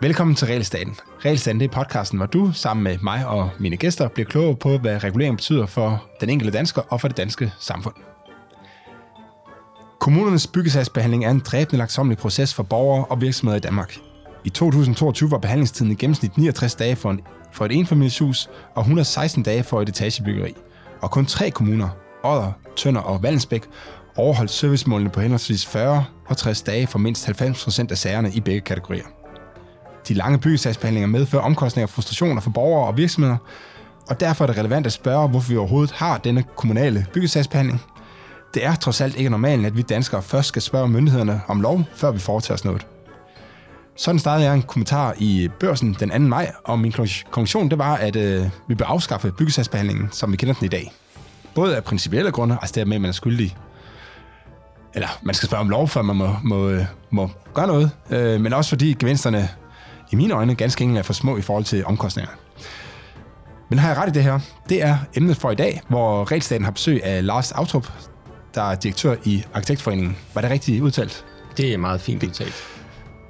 Velkommen til Realstaten. Realstaten det er podcasten, hvor du sammen med mig og mine gæster bliver klogere på, hvad regulering betyder for den enkelte dansker og for det danske samfund. Kommunernes byggesagsbehandling er en dræbende langsomlig proces for borgere og virksomheder i Danmark. I 2022 var behandlingstiden i gennemsnit 69 dage for, en, for et enfamilieshus og 116 dage for et etagebyggeri. Og kun tre kommuner, Odder, Tønder og Vallensbæk, overholdt servicemålene på henholdsvis 40 og 60 dage for mindst 90% af sagerne i begge kategorier. De lange byggesagsbehandlinger medfører omkostninger og frustrationer for borgere og virksomheder, og derfor er det relevant at spørge, hvorfor vi overhovedet har denne kommunale byggesagsbehandling. Det er trods alt ikke normalt, at vi danskere først skal spørge myndighederne om lov, før vi foretager os noget. Sådan startede jeg en kommentar i børsen den 2. maj, og min konklusion det var, at øh, vi bør afskaffe byggesagsbehandlingen, som vi kender den i dag. Både af principielle grunde, altså det med, at man er skyldig eller man skal spørge om lov, før man må, må, må gøre noget, øh, men også fordi gevinsterne i mine øjne ganske enkelt er for små i forhold til omkostningerne. Men har jeg ret i det her? Det er emnet for i dag, hvor Regelstaten har besøg af Lars Autrup, der er direktør i Arkitektforeningen. Var det rigtigt udtalt? Det er meget fint udtalt.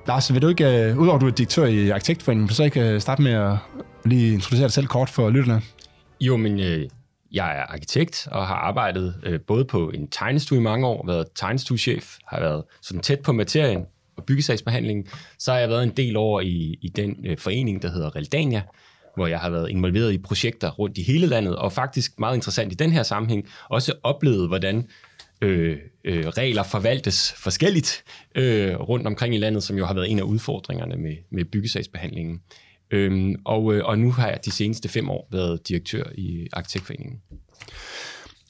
Lars, vil du ikke, uh, udover at du er direktør i Arkitektforeningen, vil du så ikke uh, starte med at lige introducere dig selv kort for lytterne? Jo, men øh, jeg er arkitekt og har arbejdet øh, både på en tegnestue i mange år, været tegnestuechef, har været sådan tæt på materien og byggesagsbehandlingen. Så har jeg været en del over i, i den øh, forening, der hedder Reldania, hvor jeg har været involveret i projekter rundt i hele landet, og faktisk meget interessant i den her sammenhæng, også oplevet, hvordan øh, øh, regler forvaltes forskelligt øh, rundt omkring i landet, som jo har været en af udfordringerne med, med byggesagsbehandlingen. Øhm, og, øh, og nu har jeg de seneste fem år været direktør i Arkitektforeningen.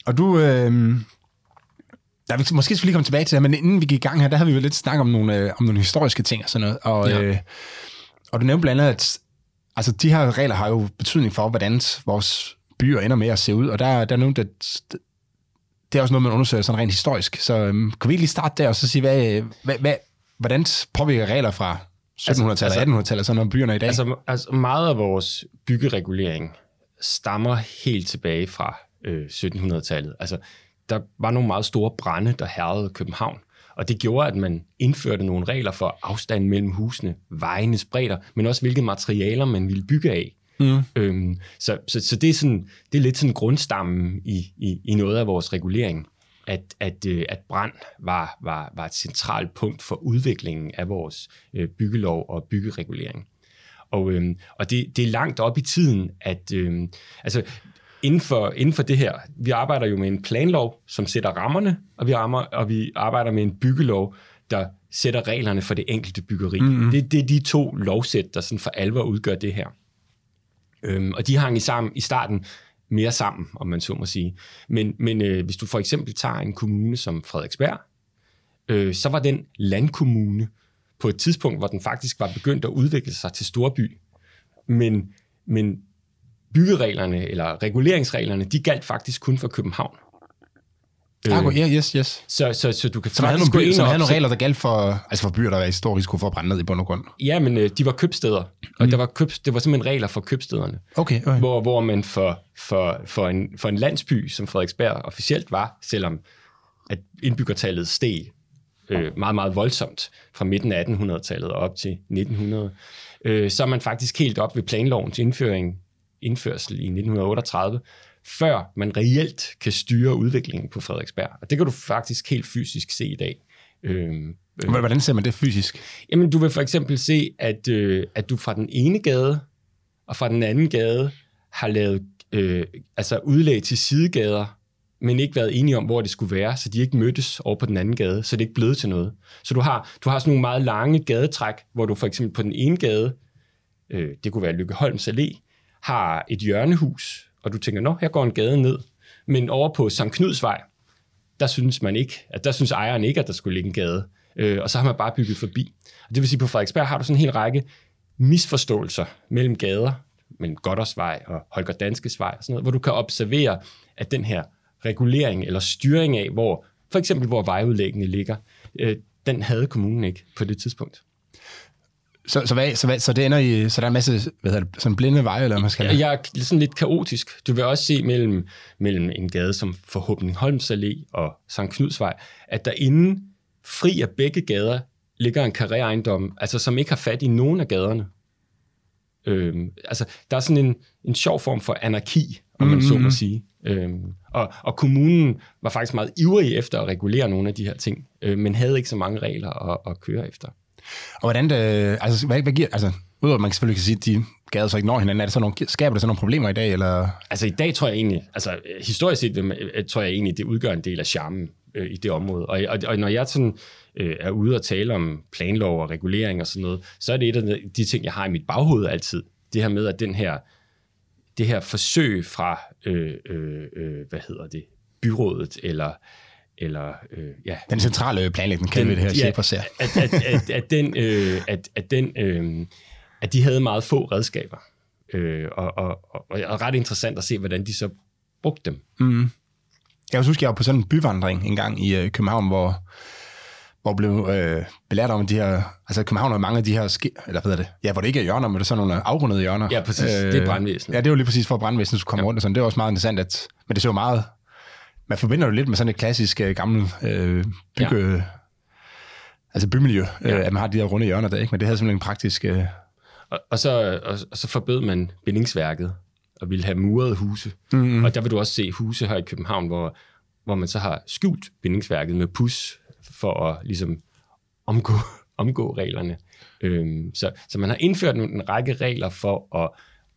Og du, øh, der vi, måske skal vi lige komme tilbage til det, men inden vi gik i gang her, der havde vi jo lidt snak om nogle, øh, om nogle historiske ting og sådan noget. Og, ja. øh, og du nævnte blandt andet, at altså, de her regler har jo betydning for, hvordan vores byer ender med at se ud. Og der, der nævnte, at det er også noget, man undersøger sådan rent historisk. Så øhm, kan vi ikke lige starte der og så sige, hvad, hvad, hvad, hvordan påvirker regler fra 1700-tallet altså, og 1800-tallet sådan nogle byerne i dag? Altså, altså meget af vores byggeregulering stammer helt tilbage fra øh, 1700-tallet. Altså, der var nogle meget store brænde, der herrede København. Og det gjorde, at man indførte nogle regler for afstanden mellem husene, vejenes bredder, men også hvilke materialer man ville bygge af. Mm. Øhm, så, så, så det, er sådan, det er lidt sådan grundstammen i, i, i noget af vores regulering, at, at, øh, at brand var, var, var et centralt punkt for udviklingen af vores øh, byggelov og byggeregulering. Og, øhm, og det, det er langt op i tiden, at øhm, altså, inden for, inden for det her, vi arbejder jo med en planlov, som sætter rammerne, og vi, rammer, og vi arbejder med en byggelov, der sætter reglerne for det enkelte byggeri. Mm-hmm. Det, det er de to lovsæt, der sådan for alvor udgør det her. Øhm, og de hang i, sammen, i starten mere sammen, om man så må sige. Men, men øh, hvis du for eksempel tager en kommune som Frederiksberg, øh, så var den landkommune på et tidspunkt, hvor den faktisk var begyndt at udvikle sig til storby. Men, men byggereglerne eller reguleringsreglerne, de galt faktisk kun for København. Ja, øh, yeah, yes, yes. Så, så, så du kan som faktisk nogle, by, som havde nogle regler, der galt for, altså for byer, der var i stor risiko for at brænde ned i bund og grund. Ja, men øh, de var købsteder, og mm. der var køb, det var simpelthen regler for købstederne. Okay, okay. Hvor, hvor man for, for, for, en, for en landsby, som Frederiksberg officielt var, selvom at indbyggertallet steg øh, meget, meget voldsomt fra midten af 1800-tallet og op til 1900, øh, så er man faktisk helt op ved planlovens indføring indførsel i 1938, før man reelt kan styre udviklingen på Frederiksberg. Og det kan du faktisk helt fysisk se i dag. Øhm, øh, Hvordan ser man det fysisk? Jamen, du vil for eksempel se, at, øh, at du fra den ene gade og fra den anden gade har lavet øh, altså udlæg til sidegader, men ikke været enige om, hvor det skulle være, så de ikke mødtes over på den anden gade, så det ikke blevet til noget. Så du har, du har sådan nogle meget lange gadetræk, hvor du for eksempel på den ene gade, øh, det kunne være Lykkeholms Allé, har et hjørnehus, og du tænker, nå, her går en gade ned. Men over på Sankt Knudsvej, der synes man ikke, at der synes ejeren ikke, at der skulle ligge en gade. Øh, og så har man bare bygget forbi. Og det vil sige, på Frederiksberg har du sådan en hel række misforståelser mellem gader, mellem Goddersvej og Holger Danskes Vej og sådan noget, hvor du kan observere, at den her regulering eller styring af, hvor for eksempel hvor vejudlæggene ligger, øh, den havde kommunen ikke på det tidspunkt. Så, så, hvad, så, hvad, så det ender i, så der er en masse, hvad hedder det, sådan blinde veje, eller man skal Ja, jeg er sådan lidt kaotisk. Du vil også se mellem, mellem en gade som forhåbentlig Holms Allé og Sankt Knudsvej, at der inden fri af begge gader ligger en karriereejendom, altså som ikke har fat i nogen af gaderne. Øhm, altså, der er sådan en, en sjov form for anarki, om man mm-hmm. så må sige. Øhm, og, og kommunen var faktisk meget ivrig efter at regulere nogle af de her ting, øh, men havde ikke så mange regler at, at køre efter. Og hvordan det, altså, hvad, hvad giver, altså, udover at man selvfølgelig kan sige, at de gader så ikke når hinanden, er det så nogle, skaber det så nogle problemer i dag, eller? Altså i dag tror jeg egentlig, altså historisk set øh, øh, tror jeg egentlig, det udgør en del af charmen øh, i det område. Og, og, og når jeg sådan øh, er ude og tale om planlov og regulering og sådan noget, så er det et af de ting, jeg har i mit baghoved altid. Det her med, at den her, det her forsøg fra, øh, øh, øh hvad hedder det, byrådet eller eller øh, ja. Den centrale planlægning kan vi det her ja, at, at, at, at, den, øh, at, at, den, øh, at de havde meget få redskaber. Øh, og, og, og, og ret interessant at se, hvordan de så brugte dem. Mm. Jeg husker, jeg var på sådan en byvandring en gang i øh, København, hvor hvor blev øh, belært om de her, altså København har mange af de her, ske, eller hvad er det, ja, hvor det ikke er hjørner, men det er sådan nogle afrundede hjørner. Ja, præcis, øh, det er brandvæsen. Ja, det er jo lige præcis for brandvæsenet skulle komme ja. rundt og sådan. Det er også meget interessant, at, men det så meget, man forbinder jo lidt med sådan et klassisk øh, gammel øh, bygge, ja. altså bymiljø, ja. øh, at man har de her runde hjørner der, ikke? men det havde simpelthen en praktisk... Øh... Og, og, så, og, og så forbød man bindingsværket og ville have murede huse. Mm-hmm. Og der vil du også se huse her i København, hvor, hvor man så har skjult bindingsværket med pus, for at ligesom omgå, omgå reglerne. Øhm, så, så man har indført en, en række regler for at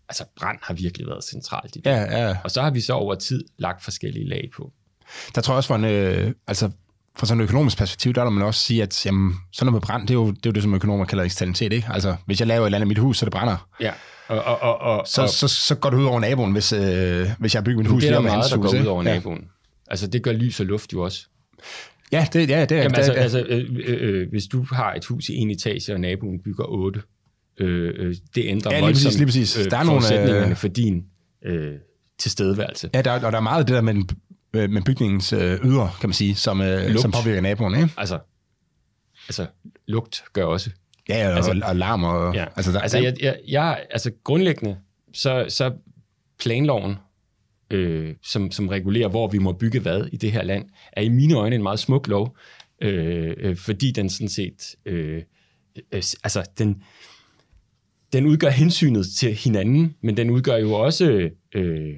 altså brand har virkelig været centralt i det. Ja, ja. Og så har vi så over tid lagt forskellige lag på. Der tror jeg også, for en, øh, altså fra sådan et økonomisk perspektiv, der vil man også sige, at jamen, sådan noget med brand, det er jo det, er jo det som økonomer kalder eksternalitet. Ikke? Altså, hvis jeg laver et eller andet i mit hus, så det brænder. Ja. Og, og, og, og, så, så, så går det ud over naboen, hvis, øh, hvis jeg bygger mit hus. Det er der meget, der går ud over ja. naboen. Altså, det gør lys og luft jo også. Ja, det, ja, det er Jamen, altså, altså øh, øh, øh, hvis du har et hus i en etage, og naboen bygger otte, øh, øh, det ændrer ja, lige præcis, lige præcis. Øh, der er forudsætningerne øh, for din øh, tilstedeværelse. Ja, der, og der er meget af det der med, øh, med bygningens øh, ydre, kan man sige, som, øh, som påvirker naboen. Ikke? Altså, altså, lugt gør også. Ja, og, altså, og larm. Og, ja. altså, der, altså, jeg, jeg, jeg, altså grundlæggende, så, så planloven øh, som, som regulerer, hvor vi må bygge hvad i det her land, er i mine øjne en meget smuk lov, øh, øh, fordi den sådan set, øh, øh, altså den, den udgør hensynet til hinanden, men den udgør jo også øh,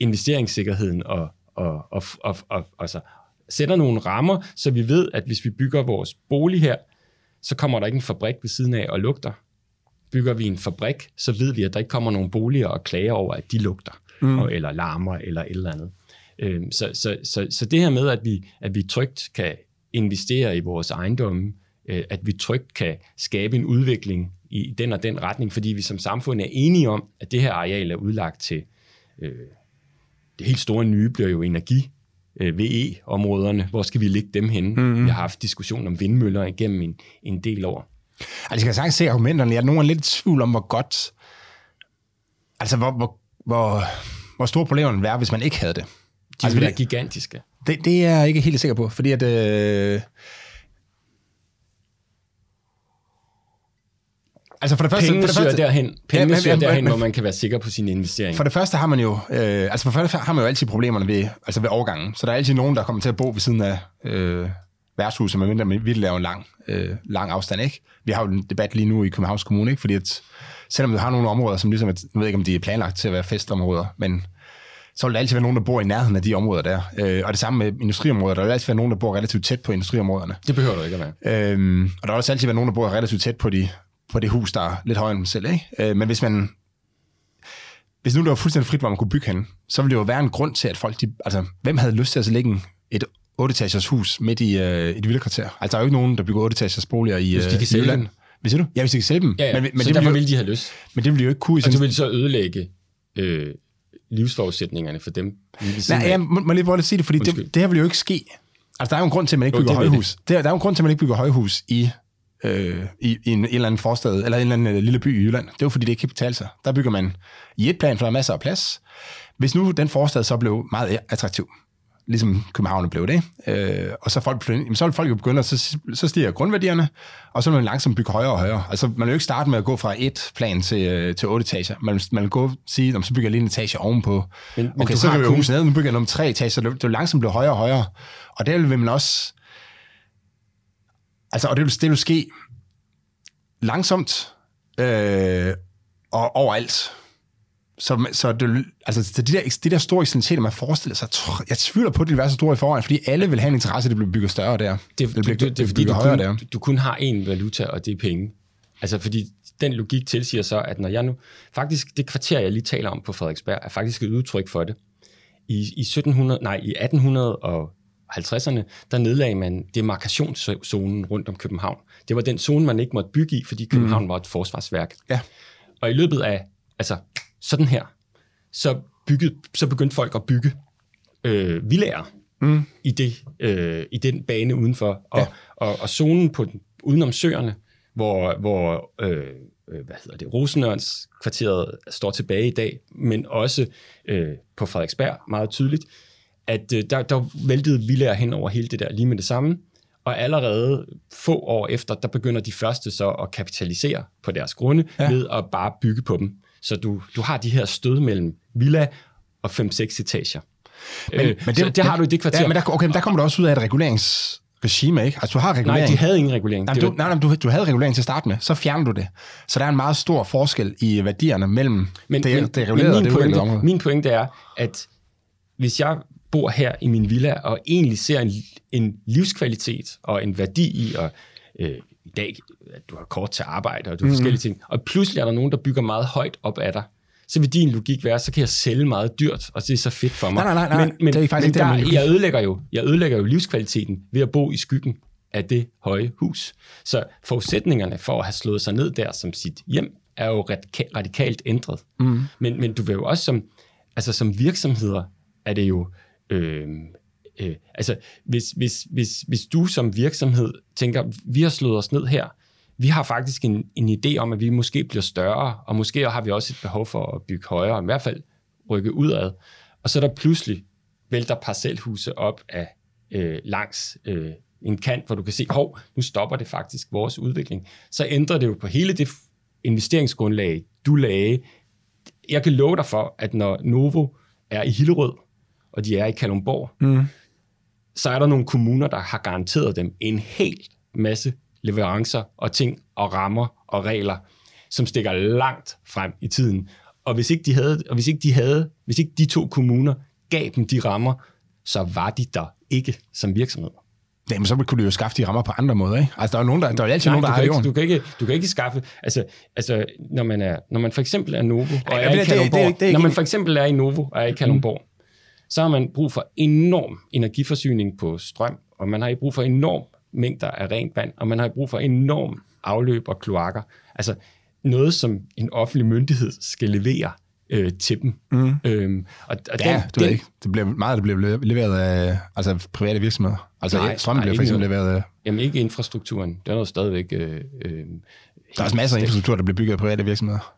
investeringssikkerheden og, og, og, og, og altså, sætter nogle rammer, så vi ved, at hvis vi bygger vores bolig her, så kommer der ikke en fabrik ved siden af og lugter. Bygger vi en fabrik, så ved vi, at der ikke kommer nogen boliger og klager over, at de lugter mm. og, eller larmer eller et eller andet. Øhm, så, så, så, så det her med, at vi, at vi trygt kan investere i vores ejendomme, øh, at vi trygt kan skabe en udvikling i den og den retning, fordi vi som samfund er enige om, at det her areal er udlagt til øh, det helt store nye bliver jo energi, øh, VE-områderne. Hvor skal vi lægge dem henne? Mm-hmm. Vi har haft diskussion om vindmøller igennem en, en del år. Altså, jeg kan sagtens se argumenterne. Jeg er nogen lidt i tvivl om, hvor godt... Altså, hvor, hvor hvor, hvor store problemerne ville være, hvis man ikke havde det. De altså, ville være gigantiske. Det, det er jeg ikke helt sikker på, fordi at... Øh, Altså for det første, Pengene for det første, derhen, pengene ja, men, derhen, men, hvor man kan være sikker på sin investering. For det første har man jo, øh, altså for det første har man jo altid problemerne ved, altså ved overgangen. Så der er altid nogen, der kommer til at bo ved siden af øh, værtshuset, medmindre man vil lave en lang, øh, lang afstand, ikke? Vi har jo en debat lige nu i Københavns Kommune, ikke? Fordi at selvom du har nogle områder, som ligesom, jeg ved ikke, om de er planlagt til at være festområder, men så vil der altid være nogen, der bor i nærheden af de områder der. Øh, og det samme med industriområder. Der vil altid være nogen, der bor relativt tæt på industriområderne. Det behøver du ikke at være. Øhm, og der vil også altid være nogen, der bor relativt tæt på, de, på det hus, der er lidt højere end dem selv. Ikke? Øh, men hvis man hvis nu det var fuldstændig frit, hvor man kunne bygge hen, så ville det jo være en grund til, at folk, de, altså, hvem havde lyst til at lægge et 8-etagers hus midt i øh, et vilde kvarter? Altså, der er jo ikke nogen, der bygger 8-etagers boliger i, hvis de kan øh, i Dem. Hvad siger du? Ja, hvis de kan sælge dem. Ja, ja. Men, men så det derfor ville de have lyst. Men det ville de jo ikke kunne. Og du ville så ødelægge øh, livsforudsætningerne for dem. Nej, jeg må, må lige lige sige det, fordi det, det her vil jo ikke ske. Altså, der er jo en grund til, at man ikke bygger jo, højhus. Det. Der, der er jo en grund til, at man ikke bygger højhus i, øh, i, i en, en eller anden forstad, eller en eller anden øh, lille by i Jylland. Det jo fordi, det ikke kan betale sig. Der bygger man i et plan, for der er masser af plads. Hvis nu den forstad så blev meget attraktiv, ligesom København blevet det. Øh, og så, folk, jamen, så vil folk jo begynde, så, så stiger grundværdierne, og så vil man langsomt bygge højere og højere. Altså, man vil jo ikke starte med at gå fra et plan til, øh, til otte etager. Man, man vil gå og sige, så bygger jeg lige en etage ovenpå. Men, men okay, så vil jeg kun... ned, nu bygger jeg nummer tre etager, så det, det vil langsomt blive højere og højere. Og der vil man også... Altså, og det vil, det vil ske langsomt øh, og overalt. Så, så det, altså, de, der, de der store eksternaliteter, man forestiller sig, jeg tvivler på, at det vil være så store i forvejen, fordi alle vil have en interesse, at det bliver bygget større der. Det, det, bliver, det, det, det fordi, du kun, der. du kun har én valuta, og det er penge. Altså, fordi den logik tilsiger så, at når jeg nu... Faktisk, det kvarter, jeg lige taler om på Frederiksberg, er faktisk et udtryk for det. I, i, 1700, nej, i 1850'erne, der nedlagde man demarkationszonen rundt om København. Det var den zone, man ikke måtte bygge i, fordi København mm. var et forsvarsværk. Ja. Og i løbet af altså, sådan her, så, bygget, så begyndte folk at bygge øh, villager mm. i, det, øh, i den bane udenfor. Og, ja. og, og zonen på den, udenom søerne, hvor, hvor øh, øh hvad hedder det, Rosenørns kvarteret står tilbage i dag, men også øh, på Frederiksberg meget tydeligt, at øh, der, der væltede villager hen over hele det der lige med det samme. Og allerede få år efter, der begynder de første så at kapitalisere på deres grunde ja. ved at bare bygge på dem. Så du, du har de her stød mellem villa og 5-6 etager. Men, øh, men det, det har du i det kvarter. Ja, men der, okay, men der kommer du også ud af et reguleringsregime, ikke? Altså, du har regulering. Nej, de havde ingen regulering. Nej, du, nej, nej, du, du havde regulering til at starte med, så fjerner du det. Så der er en meget stor forskel i værdierne mellem men, det, men, det regulerede og det pointe, område. Min pointe er, at hvis jeg bor her i min villa og egentlig ser en, en livskvalitet og en værdi i at øh, i dag, at du har kort til arbejde, og du har mm-hmm. forskellige ting, og pludselig er der nogen, der bygger meget højt op af dig, så vil din logik være, så kan jeg sælge meget dyrt, og det er så fedt for mig. Nej, nej, nej, men, men, det er faktisk men der, jeg, ødelægger jo, jeg ødelægger jo livskvaliteten ved at bo i skyggen af det høje hus. Så forudsætningerne for at have slået sig ned der som sit hjem, er jo radikalt ændret. Mm. Men, men du vil jo også som, altså som virksomheder, er det jo, øh, øh, altså hvis, hvis, hvis, hvis du som virksomhed tænker, vi har slået os ned her, vi har faktisk en, en idé om, at vi måske bliver større, og måske har vi også et behov for at bygge højere, i hvert fald rykke udad. Og så er der pludselig vælter parcelhuse op af øh, langs øh, en kant, hvor du kan se, hov, nu stopper det faktisk vores udvikling. Så ændrer det jo på hele det investeringsgrundlag, du lagde. Jeg kan love dig for, at når Novo er i Hillerød, og de er i Kalumborg, mm så er der nogle kommuner, der har garanteret dem en hel masse leverancer og ting og rammer og regler, som stikker langt frem i tiden. Og hvis ikke de havde, og hvis ikke de havde, hvis ikke de to kommuner gav dem de rammer, så var de der ikke som virksomhed. Jamen, så kunne du jo skaffe de rammer på andre måder, ikke? Altså, der er, nogen, der, der er altid Nej, nogen, der har ikke, Du kan, ikke, du kan ikke skaffe... Altså, altså når, man er, når man for eksempel er Novo og Ej, er det, i Kalundborg... Det, det, det, når man for eksempel er i Novo og er i Kalundborg, så har man brug for enorm energiforsyning på strøm, og man har brug for enorm mængder af rent vand, og man har brug for enorm afløb og kloakker. Altså noget, som en offentlig myndighed skal levere øh, til dem. Mm. Øhm, og, og ja, den, du den, ved ikke. Det bliver meget, der bliver leveret af altså private virksomheder. Altså nej, strømmen bliver for eksempel leveret af... Jamen ikke infrastrukturen. Det er noget stadigvæk... Øh, øh, der er også masser af infrastruktur, der bliver bygget af private virksomheder.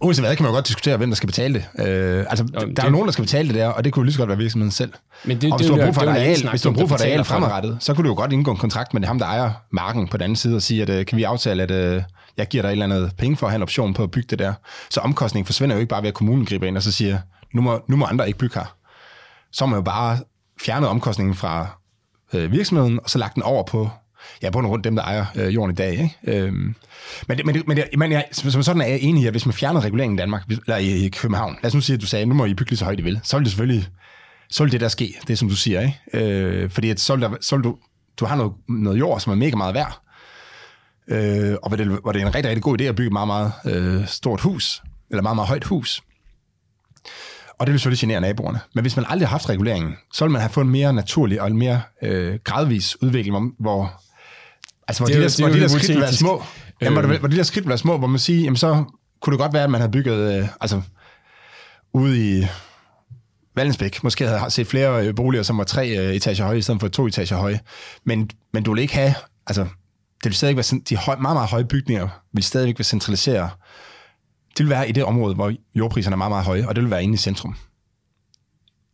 Uanset hvad, kan man jo godt diskutere, hvem der skal betale det. Øh, altså, Nå, der det, er jo nogen, der skal betale det der, og det kunne lige så godt være virksomheden selv. Men det, og hvis det, du har brug for et areal, hvis du har brug for et areal fremadrettet, så kunne du jo godt indgå en kontrakt med ham, der ejer marken på den anden side, og sige, at øh, kan vi aftale, at uh, jeg giver dig et eller andet penge for at have en option på at bygge det der. Så omkostningen forsvinder jo ikke bare ved, at kommunen griber ind og så siger, nu må, nu må andre ikke bygge her. Så har man jo bare fjernet omkostningen fra øh, virksomheden, og så lagt den over på ja, på rundt dem, der ejer øh, jorden i dag. Ikke? Øhm, men, men, men, men jeg, som sådan er jeg enig i, at hvis man fjerner reguleringen i Danmark, eller i, i København, lad os nu sige, at du sagde, nu må I bygge lige så højt I vil, så vil det selvfølgelig, så vil det der ske, det som du siger. Ikke? Øh, fordi at så, vil der, så vil du, du har noget, noget jord, som er mega meget værd, øh, og hvor det, hvor det er en rigtig, rigtig god idé at bygge et meget, meget øh, stort hus, eller meget, meget højt hus. Og det vil selvfølgelig genere naboerne. Men hvis man aldrig har haft reguleringen, så vil man have fået en mere naturlig og en mere øh, gradvis udvikling, hvor Altså, hvor det, de der, det, hvor de der skridt være små. Jamen, hvor, hvor de der skridt være små, hvor man siger, jamen så kunne det godt være, at man havde bygget, øh, altså, ude i Vallensbæk, måske havde set flere øh, boliger, som var tre øh, etager høje, i stedet for to etager høje. Men, men du vil ikke have, altså, det vil stadig være, de høj, meget, meget høje bygninger vil stadigvæk være centraliseret. Det vil være i det område, hvor jordpriserne er meget, meget høje, og det vil være inde i centrum.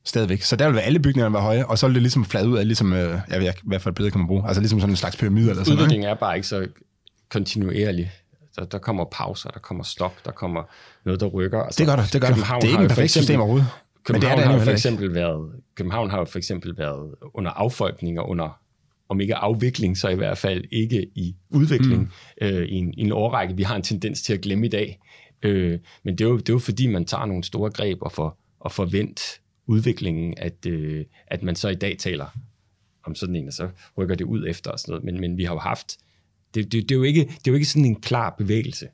Stadigvæk. Så der vil være alle bygningerne være høje, og så vil det ligesom flade ud af, ligesom, øh, jeg ved ikke, hvad for et billede kan man bruge, altså ligesom sådan en slags pyramide eller sådan noget. Udviklingen er bare ikke så kontinuerlig. Der, der kommer pauser, der kommer stop, der kommer noget, der rykker. Altså, Det gør der, det gør der. København Det er ikke for perfekt system overhovedet. Men det er København det har for ikke. eksempel været, København har jo for eksempel været under affolkning og under om ikke afvikling, så i hvert fald ikke i udvikling mm. øh, i, en, i en årrække. Vi har en tendens til at glemme i dag. Øh, men det er, jo, det er jo fordi, man tager nogle store greb og får, og får vendt udviklingen, at, øh, at man så i dag taler om sådan en, og så rykker det ud efter og sådan noget. Men, men vi har jo haft, det, det, det, er jo ikke, det er jo ikke sådan en klar bevægelse.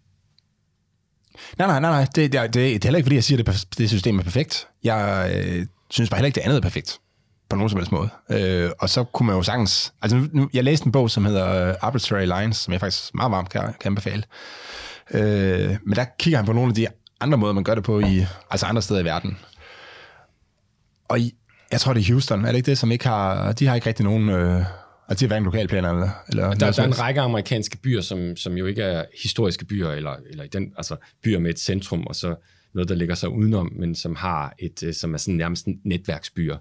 Nej, nej, nej, nej. Det, det, det, det er heller ikke, fordi jeg siger, at det, det system er perfekt. Jeg øh, synes bare heller ikke, det andet er perfekt på nogen som helst måde. Øh, og så kunne man jo sagtens... Altså, nu, nu, jeg læste en bog, som hedder uh, Arbitrary Lines, som jeg faktisk meget varmt kan, kan anbefale. Øh, men der kigger han på nogle af de andre måder, man gør det på i altså andre steder i verden. Og i, jeg tror, det er Houston, er det ikke det, som ikke har... De har ikke rigtig nogen... Øh, altså, de har hverken lokalplaner eller... eller Der, der er en række amerikanske byer, som, som jo ikke er historiske byer, eller, eller i den, altså byer med et centrum, og så noget, der ligger sig udenom, men som har et, øh, som er sådan nærmest netværksbyer,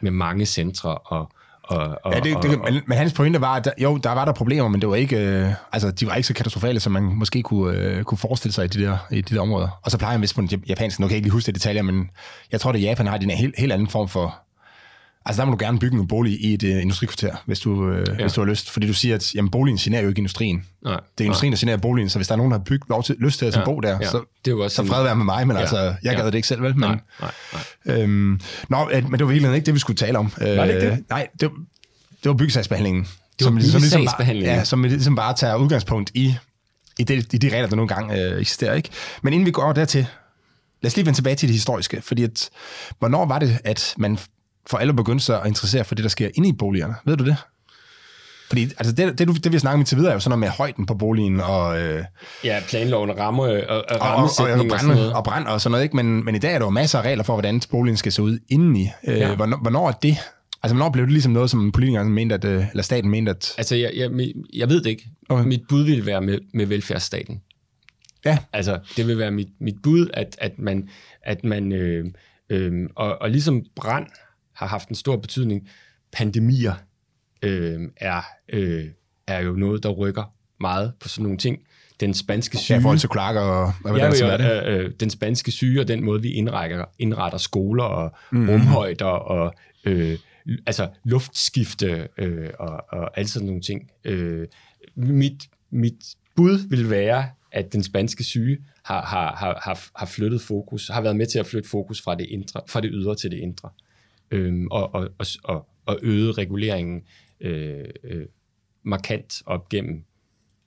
med mange centre og, og, og, Ja, det, det, og, men, men hans pointe var, at der, jo, der var der problemer, men det var ikke, øh, altså, de var ikke så katastrofale, som man måske kunne, øh, kunne forestille sig i de, der, i de der områder. Og så plejer jeg vist på den japanske, nu kan jeg ikke lige huske det detaljer, men jeg tror, at Japan har en helt, helt anden form for... Altså, der må du gerne bygge en bolig i et uh, industrikvarter, hvis du, øh, ja. hvis du har lyst. Fordi du siger, at jamen, boligen generer jo ikke industrien. nej, Det er industrien, der generer boligen, så hvis der er nogen, der har bygget lov til, lyst til at ja, bo der, ja. så, Det er jo også så fred være med mig, men Ja, altså, jeg ja. gad det ikke selv, vel? Men, nej, nej, nej. Øhm, nå, øh, men det var virkelig ikke det, vi skulle tale om. Øh, Var det ikke det? Nej, det, var- det var byggesagsbehandlingen. Det var ligesom byggesagsbehandlingen? bare, ja, som ligesom bare tager udgangspunkt i, i, det, i de regler, der nogle gange øh, eksisterer. Ikke? Men inden vi går dertil, lad os lige vende tilbage til det historiske. Fordi at, hvornår var det, at man for alle begyndte sig at interessere for det, der sker inde i boligerne? Ved du det? Fordi altså det, det, du- det vi har snakket om indtil videre, er jo sådan noget med højden på boligen, og, øh, Ja, planloven og, ramme, og, og og, og, og, rammesætning og, sådan noget. brand, og brand og sådan noget. Ikke? Men, men i dag er der jo masser af regler for, hvordan boligen skal se ud indeni. Øh, Ja. hvornår, hvornår er det? Altså, hvornår blev det ligesom noget, som politikerne mente, at, øh, eller staten mente, at... Altså, jeg, jeg, jeg ved det ikke. Okay. Mit bud vil være med, med velfærdsstaten. Ja, Altså, det vil være mit, mit bud, at, at man, at man øh, øh, og, og ligesom brand har haft en stor betydning, pandemier øh, er, øh, er jo noget, der rykker meget på sådan nogle ting. Den spanske ja syge... i forhold til og hvad Ja, ja, det, jo, er det. øh, den spanske syge og den måde, vi indretter, indretter skoler og mm. rumhøjder og øh, altså luftskifte øh, og, og alle sådan nogle ting. Øh, mit, mit bud vil være, at den spanske syge har, har, har, har, har flyttet fokus, har været med til at flytte fokus fra det, indre, fra det ydre til det indre, øhm, og, og, og, og, øget reguleringen øh, øh, markant op gennem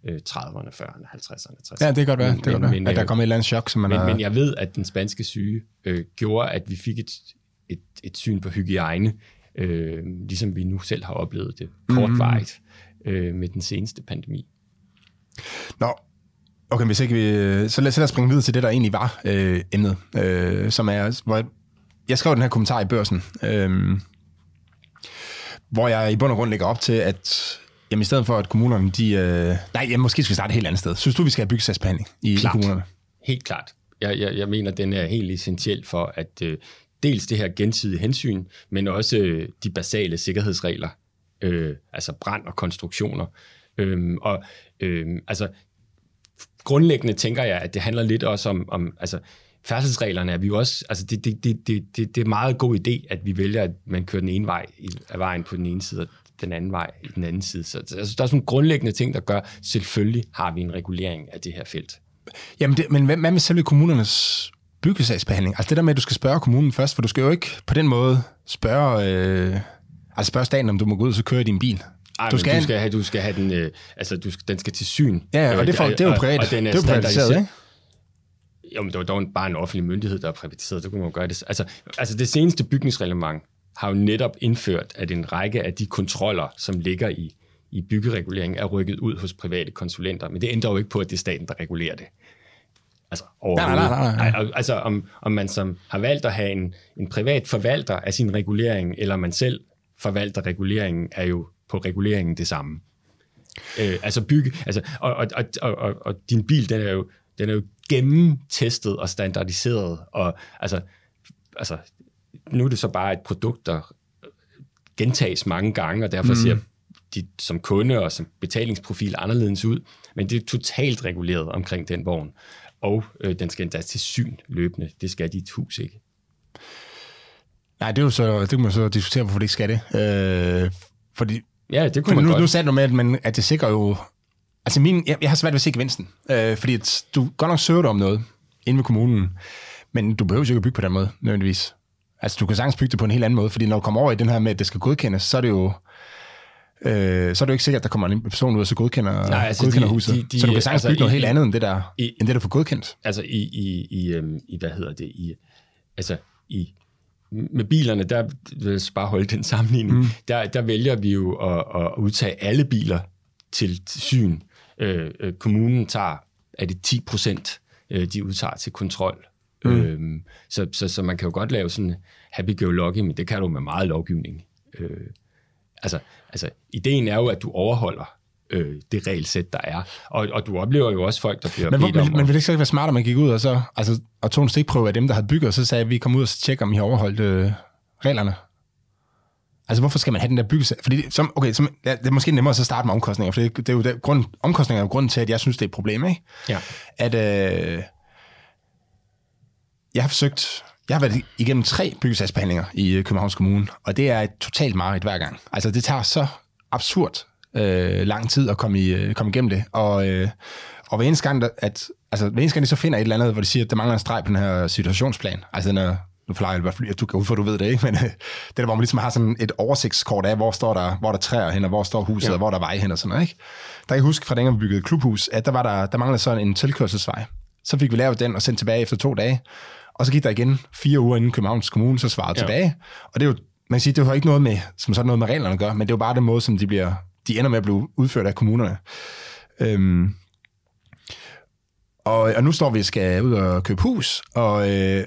øh, 30'erne, 40'erne, 50'erne, 60'erne. Ja, det kan godt være, det kan Men- godt være. men, at der øh, kom et eller andet chok, som man men, har... men jeg ved, at den spanske syge øh, gjorde, at vi fik et, et, et syn på hygiejne, øh, ligesom vi nu selv har oplevet det kortvarigt øh, med den seneste pandemi. Nå, okay, hvis ikke vi... Så lad, så lad os springe videre til det, der egentlig var øh, emnet, øh, som er... Hvor jeg, skrev den her kommentar i børsen, øh, hvor jeg i bund og grund lægger op til, at jamen, i stedet for, at kommunerne, de... Øh, nej, jamen, måske skal vi starte et helt andet sted. Synes du, vi skal have byggesagsbehandling i, i kommunerne? Helt klart. Jeg, jeg, jeg mener, den er helt essentiel for, at øh, dels det her gensidige hensyn, men også øh, de basale sikkerhedsregler, øh, altså brand og konstruktioner. Øhm, og øh, altså, grundlæggende tænker jeg, at det handler lidt også om, om altså, færdselsreglerne er vi jo også, altså det, det, det, det, det, det er en meget god idé, at vi vælger, at man kører den ene vej i- af vejen på den ene side, og den anden vej i den anden side. Så altså, der er sådan nogle grundlæggende ting, der gør, selvfølgelig har vi en regulering af det her felt. Jamen, det, men hvad, med selve kommunernes byggesagsbehandling? Altså det der med, at du skal spørge kommunen først, for du skal jo ikke på den måde spørge, øh, altså spørge staten, om du må gå ud og så køre din bil. Ej, du skal, du skal have, du skal have den, øh, altså du skal, den skal til syn. Ja, og det, er for, det er jo privat. Og, og den er, det er jo privatiseret, ikke? Jo, men det var dog bare en offentlig myndighed, der er privatiseret. Det kunne man jo gøre det. Altså, altså det seneste bygningsreglement har jo netop indført, at en række af de kontroller, som ligger i, i byggereguleringen, er rykket ud hos private konsulenter. Men det ændrer jo ikke på, at det er staten, der regulerer det. Altså nej, nej, nej. Ej, altså om, om man som har valgt at have en, en privat forvalter af sin regulering, eller man selv forvalter reguleringen, er jo på reguleringen det samme. Øh, altså bygge, altså, og, og, og, og, og, og din bil, den er jo, den er jo gennemtestet og standardiseret, og altså, altså nu er det så bare et produkt, der gentages mange gange, og derfor mm. ser de som kunde og som betalingsprofil anderledes ud, men det er totalt reguleret omkring den vogn, og øh, den skal endda til syn løbende. Det skal dit hus ikke. Nej, det, er jo så, det kan man så diskutere, hvorfor det ikke skal det. Øh, fordi, ja, det kunne man nu, godt. Nu sagde du med, at, man, at det sikrer jo... Altså, min, jeg, jeg har svært ved at se gevinsten. Øh, fordi at du godt nok søger om noget inde ved kommunen, men du behøver jo ikke at bygge på den måde, nødvendigvis. Altså, du kan sagtens bygge det på en helt anden måde, fordi når du kommer over i den her med, at det skal godkendes, så er det jo øh, så er det jo ikke sikkert, at der kommer en person ud og så godkender, Nej, altså godkender de, huset. De, de, så du kan sagtens altså bygge noget i, helt andet end det, der, i, end det, der får godkendt. Altså i, i, i, um, i hvad hedder det, i, altså i med bilerne, der vil jeg bare holde den sammenligning, mm. der, der vælger vi jo at, at udtage alle biler til syn. Øh, øh, kommunen tager, er det 10 procent, øh, de udtager til kontrol. Mm. Øh, så, så, så man kan jo godt lave sådan happy-go-lucky, men det kan du med meget lovgivning. Øh, altså, altså, ideen er jo, at du overholder øh, det regelsæt, der er. Og, og du oplever jo også folk, der bliver men, bedt men, om... Men, men ville det ikke så ikke være smart, at man gik ud og, så, altså, og tog en stikprøve af dem, der havde bygget, og så sagde, at vi kom ud og tjekker, om I har overholdt øh, reglerne? Altså, hvorfor skal man have den der byggelse? Fordi, som, okay, som, ja, det er måske nemmere at så starte med omkostninger, for det, det er jo det, grund, omkostninger er jo grunden til, at jeg synes, det er et problem, ikke? Ja. At øh, jeg har forsøgt jeg har været igennem tre byggesagsbehandlinger i øh, Københavns Kommune, og det er et totalt mareridt hver gang. Altså, det tager så absurd øh, lang tid at komme, i, øh, komme igennem det. Og, øh, og hver eneste gang, at, altså, hver eneste gang de så finder et eller andet, hvor de siger, at der mangler en streg på den her situationsplan, altså den er, nu forklarer jeg hvert fald, du kan ud for, du ved det ikke, men det der, hvor man ligesom har sådan et oversigtskort af, hvor står der, hvor der træer hen, og hvor står huset, ja. og hvor der er vej hen og sådan noget, ikke? Der kan jeg huske fra dengang vi byggede klubhus, at der, var der, der manglede sådan en tilkørselsvej. Så fik vi lavet den og sendt tilbage efter to dage. Og så gik der igen fire uger inden Københavns Kommune, så svarede ja. tilbage. Og det er jo, man kan sige, det har ikke noget med, som sådan noget med reglerne at gøre, men det er jo bare den måde, som de, bliver, de ender med at blive udført af kommunerne. Øhm, og, og nu står vi og skal ud og købe hus, og, øh,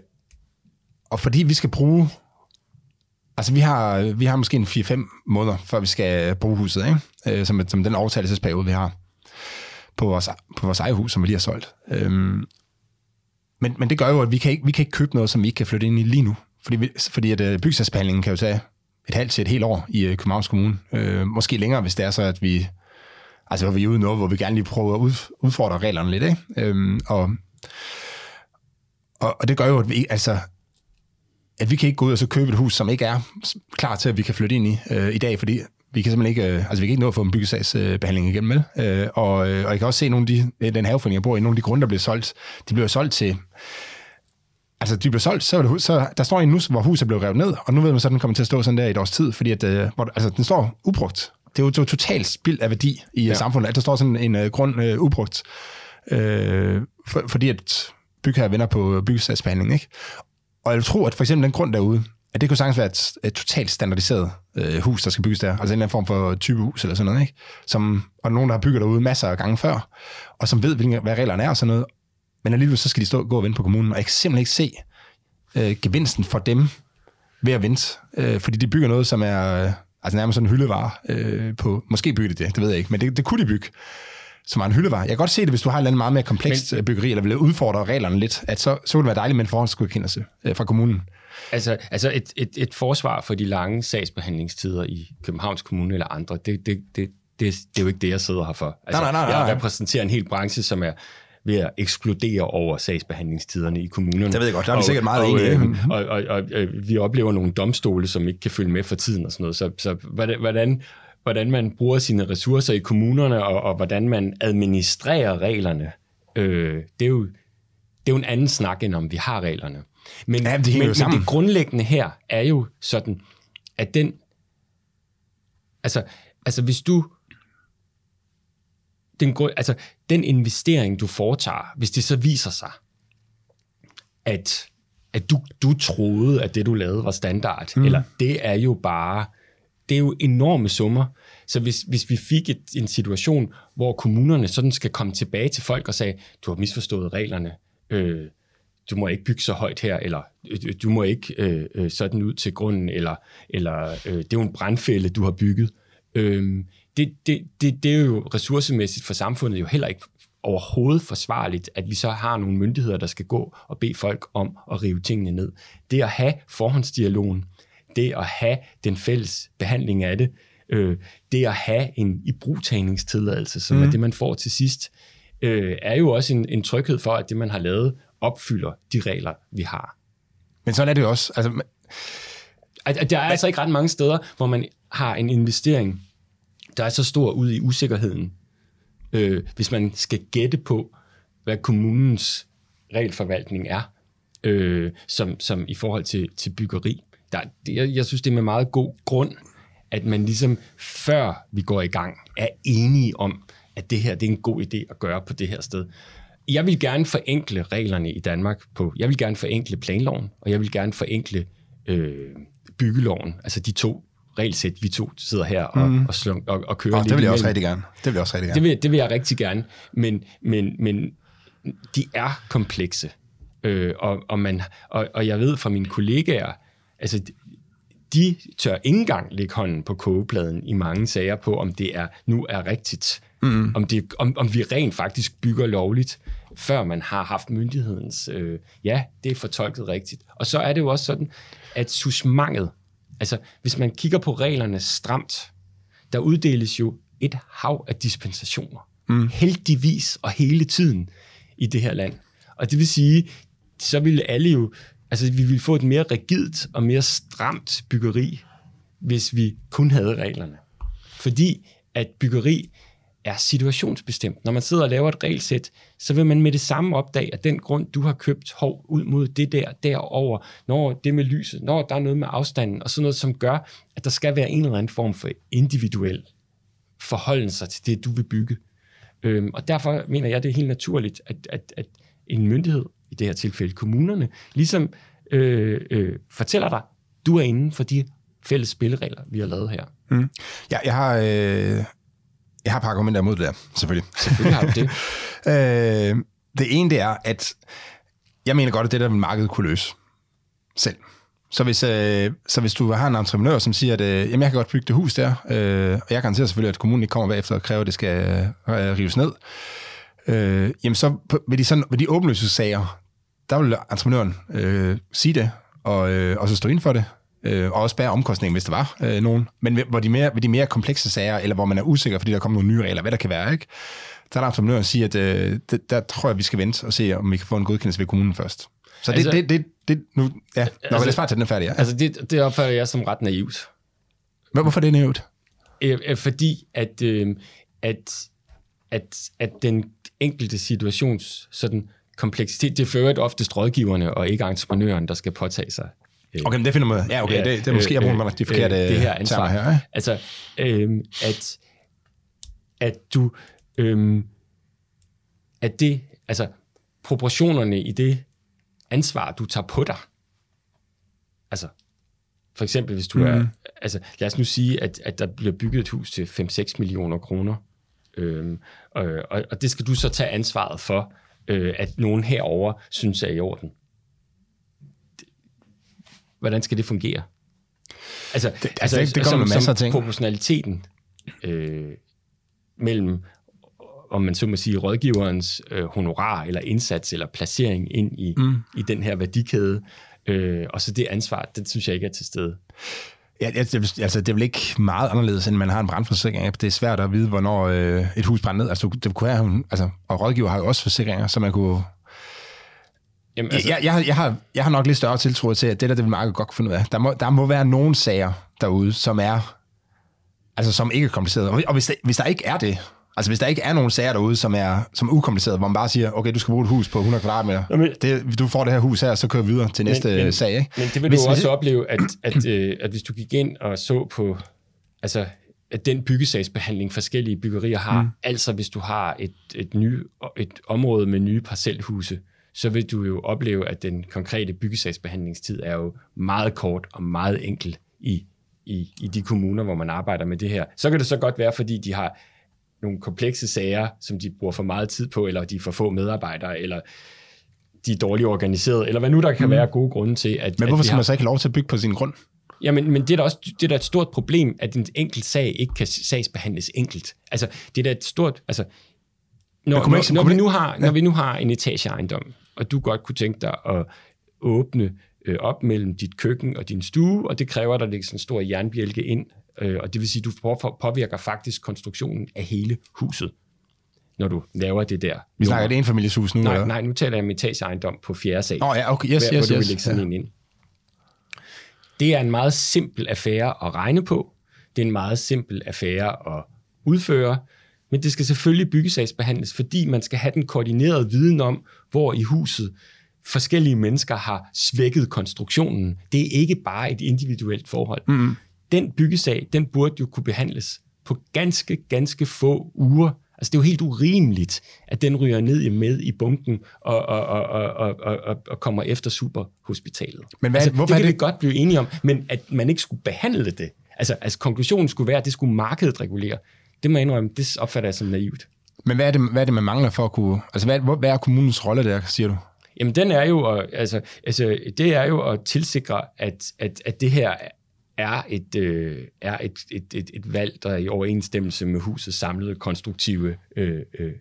og fordi vi skal bruge Altså, vi har, vi har måske en 4-5 måneder, før vi skal bruge huset, ikke? Øh, som, som den overtagelsesperiode, vi har på vores, på vores eget hus, som vi lige har solgt. Øhm, men, men det gør jo, at vi kan, ikke, vi kan ikke købe noget, som vi ikke kan flytte ind i lige nu. Fordi, vi, fordi at øh, byggesagsbehandlingen kan jo tage et halvt til et helt år i øh, Københavns Kommune. Øh, måske længere, hvis det er så, at vi, altså, vi er ude noget, hvor vi gerne lige prøver at ud, udfordre reglerne lidt. Ikke? Øhm, og, og, og det gør jo, at vi, altså, at vi kan ikke gå ud og så købe et hus, som ikke er klar til, at vi kan flytte ind i uh, i dag, fordi vi kan simpelthen ikke, altså vi kan ikke nå at få en byggesagsbehandling igennem, vel? Øh, og, og jeg kan også se nogle af de, den haveforening, jeg bor i, nogle af de grunde, der bliver solgt, de bliver solgt til, altså de bliver solgt, så, det, så der står en nu, hvor huset er blevet revet ned, og nu ved man så, at den kommer til at stå sådan der i et års tid, fordi at, hvor, altså, den står ubrugt. Det er jo, totalt spild af værdi i ja. samfundet, at der står sådan en uh, grund uh, ubrugt, uh, for, fordi at bygherre vender på byggesagsbehandling, ikke? Og jeg tror, at for eksempel den grund derude, at det kunne sagtens være et, et totalt standardiseret øh, hus, der skal bygges der. Altså en eller anden form for type hus eller sådan noget. Ikke? Som, og nogen, der har bygget derude masser af gange før, og som ved, hvilke, hvad reglerne er og sådan noget. Men alligevel så skal de stå gå og vente på kommunen. Og jeg kan simpelthen ikke se øh, gevinsten for dem ved at vente. Øh, fordi de bygger noget, som er øh, altså nærmest sådan en hyldevare øh, på... Måske bygger de det, det ved jeg ikke, men det, det kunne de bygge som er en hyldevare. Jeg kan godt se det, hvis du har et eller andet meget mere komplekst men, byggeri, eller vil udfordre reglerne lidt, at så, så ville det være dejligt med en forhåndsgodkendelse øh, fra kommunen. Altså, altså et, et, et forsvar for de lange sagsbehandlingstider i Københavns Kommune eller andre, det, det, det, det, det er jo ikke det, jeg sidder her for. Altså, nej, nej, nej, nej. Jeg repræsenterer en hel branche, som er ved at ekskludere over sagsbehandlingstiderne i kommunerne. Det ved jeg godt, der er vi sikkert meget enige. Øh, og, og, og, og øh, vi oplever nogle domstole, som ikke kan følge med for tiden og sådan noget. Så, så hvordan, hvordan man bruger sine ressourcer i kommunerne, og, og hvordan man administrerer reglerne, øh, det, er jo, det er jo en anden snak, end om vi har reglerne. Men, ja, det, men, men det grundlæggende her er jo sådan, at den... Altså, altså hvis du... Den, altså, den investering, du foretager, hvis det så viser sig, at, at du, du troede, at det, du lavede, var standard, mm. eller det er jo bare... Det er jo enorme summer. Så hvis, hvis vi fik et, en situation, hvor kommunerne sådan skal komme tilbage til folk og sige, du har misforstået reglerne, øh, du må ikke bygge så højt her, eller øh, øh du må ikke øh, øh, sådan ud til grunden, eller, eller øh, det er jo en brandfælde, du har bygget. Øh, det, det, det, det er jo ressourcemæssigt for samfundet jo heller ikke overhovedet forsvarligt, at vi så har nogle myndigheder, der skal gå og bede folk om at rive tingene ned. Det at have forhåndsdialogen, det at have den fælles behandling af det, øh, det at have en ibrugtagningstilladelse, som mm. er det, man får til sidst, øh, er jo også en, en tryghed for, at det, man har lavet, opfylder de regler, vi har. Men sådan er det jo også. Altså, at, der er altså ikke ret mange steder, hvor man har en investering, der er så stor ud i usikkerheden, øh, hvis man skal gætte på, hvad kommunens regelforvaltning er, øh, som, som i forhold til, til byggeri. Der, jeg, jeg synes, det er med meget god grund, at man ligesom før vi går i gang, er enige om, at det her det er en god idé at gøre på det her sted. Jeg vil gerne forenkle reglerne i Danmark på, jeg vil gerne forenkle planloven, og jeg vil gerne forenkle øh, byggeloven, altså de to regelsæt, vi to sidder her og, mm. og, slung, og, og kører oh, lidt det vil jeg imellem. også rigtig gerne. Det vil jeg også rigtig gerne. Det vil, det vil jeg rigtig gerne, men, men, men de er komplekse. Øh, og, og, man, og, og jeg ved fra mine kollegaer, altså de tør ikke engang lægge hånden på kogepladen i mange sager på, om det er nu er rigtigt. Mm. Om, det, om, om vi rent faktisk bygger lovligt, før man har haft myndighedens, øh, ja, det er fortolket rigtigt. Og så er det jo også sådan, at susmanget, altså hvis man kigger på reglerne stramt, der uddeles jo et hav af dispensationer. Mm. Heldigvis og hele tiden i det her land. Og det vil sige, så ville alle jo, altså vi ville få et mere rigidt og mere stramt byggeri, hvis vi kun havde reglerne. Fordi at byggeri er situationsbestemt. Når man sidder og laver et regelsæt, så vil man med det samme opdage, at den grund, du har købt hov ud mod det der, derover, når det med lyset, når der er noget med afstanden, og sådan noget, som gør, at der skal være en eller anden form for individuel forholden sig til det, du vil bygge. Øhm, og derfor mener jeg, det er helt naturligt, at, at, at en myndighed, det her tilfælde kommunerne, ligesom øh, øh, fortæller dig, du er inden for de fælles spilleregler, vi har lavet her. Mm. Ja, jeg har, øh, jeg har et par argumenter imod det der, selvfølgelig. Selvfølgelig har du det. øh, det ene, det er, at jeg mener godt, at det der markedet kunne løse selv. Så hvis, øh, så hvis du har en entreprenør, som siger, at øh, jamen, jeg kan godt bygge det hus der, øh, og jeg garanterer selvfølgelig, at kommunen ikke kommer bagefter og kræver, at det skal øh, rives ned, øh, jamen så ved de, sådan, ved de åbenløse sager, der vil entreprenøren øh, sige det, og, øh, og så stå ind for det, øh, og også bære omkostningen, hvis der var øh, nogen. Men hvor de mere, ved de mere komplekse sager, eller hvor man er usikker, fordi der kommer nogle nye regler, hvad der kan være, ikke? der er der entreprenøren siger, at øh, det, der tror jeg, vi skal vente og se, om vi kan få en godkendelse ved kommunen først. Så det, altså, det, det, det, nu, ja, altså, når lad os bare tage den færdig. Ja. Altså det, det opfatter jeg som ret naivt. Men hvorfor er det naivt? Øh, fordi at, øh, at, at, at den enkelte situations sådan kompleksitet, det fører oftest rådgiverne og ikke entreprenøren, der skal påtage sig Okay, men det finder man. Ja, okay, det, det er måske, jeg bruger øh, de forkerte øh, det her ansvar. her. Ja? Altså, øh, at, at du, øh, at det, altså, proportionerne i det ansvar, du tager på dig, altså, for eksempel, hvis du mm. er, altså, lad os nu sige, at, at der bliver bygget et hus til 5-6 millioner kroner, øh, og, og det skal du så tage ansvaret for, øh, at nogen herover synes er i orden hvordan skal det fungere? Altså, det, altså, det, det kommer med masser af ting. proportionaliteten øh, mellem, om man så må sige, rådgiverens øh, honorar eller indsats eller placering ind i, mm. i den her værdikæde, øh, og så det ansvar, det synes jeg ikke er til stede. Ja, det, altså, det er vel ikke meget anderledes, end man har en brandforsikring. Det er svært at vide, hvornår øh, et hus brænder ned. Altså, det kunne være, altså, og rådgiver har jo også forsikringer, så man kunne Jamen, altså... jeg, jeg, jeg, har, jeg har nok lidt større tiltro til, at det der, det vil markedet godt finde ud af. Der må, der må være nogle sager derude, som er, altså som ikke er komplicerede. Og, og hvis, der, hvis der ikke er det, altså hvis der ikke er nogen sager derude, som er, som er ukomplicerede, hvor man bare siger, okay, du skal bruge et hus på 100 kvadratmeter, Jamen, det, du får det her hus her, så kører vi videre til næste men, sag. Ikke? Men det vil hvis, du også opleve, at, at, øh, at hvis du gik ind og så på, altså at den byggesagsbehandling forskellige byggerier har, mm. altså hvis du har et, et, ny, et område med nye parcelhuse, så vil du jo opleve, at den konkrete byggesagsbehandlingstid er jo meget kort og meget enkel i, i, i de kommuner, hvor man arbejder med det her. Så kan det så godt være, fordi de har nogle komplekse sager, som de bruger for meget tid på, eller de får få medarbejdere, eller de er dårligt organiseret, eller hvad nu der kan mm. være gode grunde til. At, men hvorfor skal har... man så ikke lov til at bygge på sin grund? Jamen, men det er da også det er da et stort problem, at en enkelt sag ikke kan sagsbehandles enkelt. Altså, det er da et stort... Altså, Når, man ikke- når, når, vi nu har, når vi nu har en etageejendom, og du godt kunne tænke dig at åbne øh, op mellem dit køkken og din stue, og det kræver, at der sådan en stor jernbjælke ind, øh, og det vil sige, at du på- påvirker faktisk konstruktionen af hele huset, når du laver det der. Vi snakker et enfamilieshus nu, Nej, eller? nej, nu taler jeg om etageejendom på fjerde sal. Nå ja, okay, yes, hvor, yes, hvor du yes. sådan Ja. en ind. Det er en meget simpel affære at regne på. Det er en meget simpel affære at udføre. Men det skal selvfølgelig byggesagsbehandles, fordi man skal have den koordinerede viden om, hvor i huset forskellige mennesker har svækket konstruktionen. Det er ikke bare et individuelt forhold. Mm. Den byggesag, den burde jo kunne behandles på ganske, ganske få uger. Altså det er jo helt urimeligt, at den ryger ned i med i bunken og, og, og, og, og, og, kommer efter superhospitalet. Men hvad- altså, hvorfor det kan det- vi godt blive enige om, men at man ikke skulle behandle det. Altså, altså konklusionen skulle være, at det skulle markedet regulere. Det må jeg indrømme, det opfatter jeg som naivt. Men hvad er, det, hvad er det, man mangler for at kunne... Altså, hvad, hvad er kommunens rolle der, siger du? Jamen, den er jo, altså, altså, det er jo at tilsikre, at, at, at det her er et, øh, er et, et, et, et valg, der er i overensstemmelse med husets samlede konstruktive øh, øh,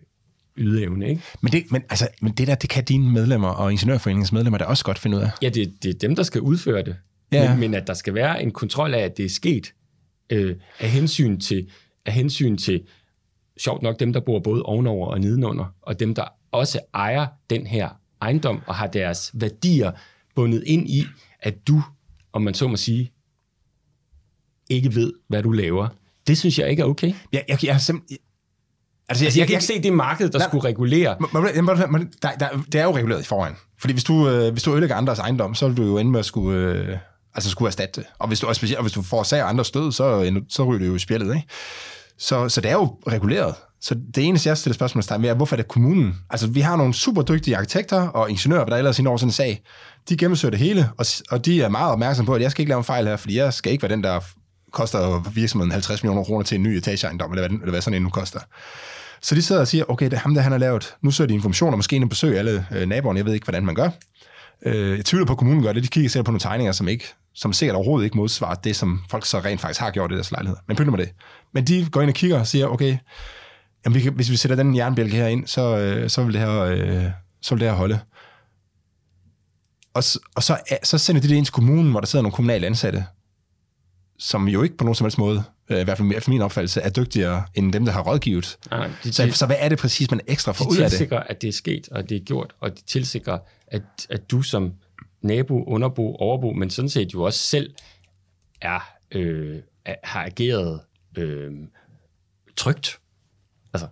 ydeevne. Ikke? Men det, men, altså, men det der, det kan dine medlemmer og ingeniørforeningens medlemmer da også godt finde ud af. Ja, det, det er dem, der skal udføre det. Ja. Men, men at der skal være en kontrol af, at det er sket øh, af, hensyn til, af hensyn til, sjovt nok, dem, der bor både ovenover og nedenunder, og dem, der også ejer den her ejendom og har deres værdier bundet ind i, at du, om man så må sige, ikke ved, hvad du laver. Det synes jeg ikke er okay. Jeg, jeg, jeg, har simpelthen... Altså, Altså, jeg kan ikke se det marked, der Nej. skulle regulere. Må- må- må- må- må- der, der, det er jo reguleret i forvejen. Fordi hvis du, øh, hvis du ødelægger andres ejendom, så vil du jo ende med at skulle, øh, altså skulle erstatte det. Og hvis du, og specielt, og hvis du forårsager andres død, så, ender- så ryger det jo i spjældet. Ikke? Så, så det er jo reguleret. Så det eneste, jeg stiller spørgsmålstegn ved, er, hvorfor er det kommunen? Altså, vi har nogle super dygtige arkitekter og ingeniører, der ellers ind over sådan en sag. De gennemfører det hele, og, og de er meget opmærksomme på, at jeg skal ikke lave en fejl her, fordi jeg skal ikke være den, der koster virksomheden 50 millioner kroner til en ny etageejendom, eller hvad, eller hvad sådan en nu koster. Så de sidder og siger, okay, det er ham, der han har lavet. Nu søger de informationer, måske en besøg alle øh, naboerne. Jeg ved ikke, hvordan man gør. Øh, jeg tvivler på, at kommunen gør det. De kigger selv på nogle tegninger, som, ikke, som sikkert overhovedet ikke modsvarer det, som folk så rent faktisk har gjort i deres lejlighed. Men pynt med det. Men de går ind og kigger og siger, okay, jamen vi kan, hvis vi sætter den jernbjælke her ind, så, øh, så, vil det her, øh, så vil det her holde. Og, og så, øh, så sender de det ind til kommunen, hvor der sidder nogle kommunale ansatte, som jo ikke på nogen som helst måde, øh, i hvert fald efter min opfattelse, er dygtigere end dem, der har rådgivet. Nej, de, Så, så hvad er det præcis, man ekstra får De ud af det? tilsikrer, at det er sket, og det er gjort, og de tilsikrer, at, at du som nabo, underbo, overbo, men sådan set jo også selv er, øh, har ageret øh, trygt. Altså,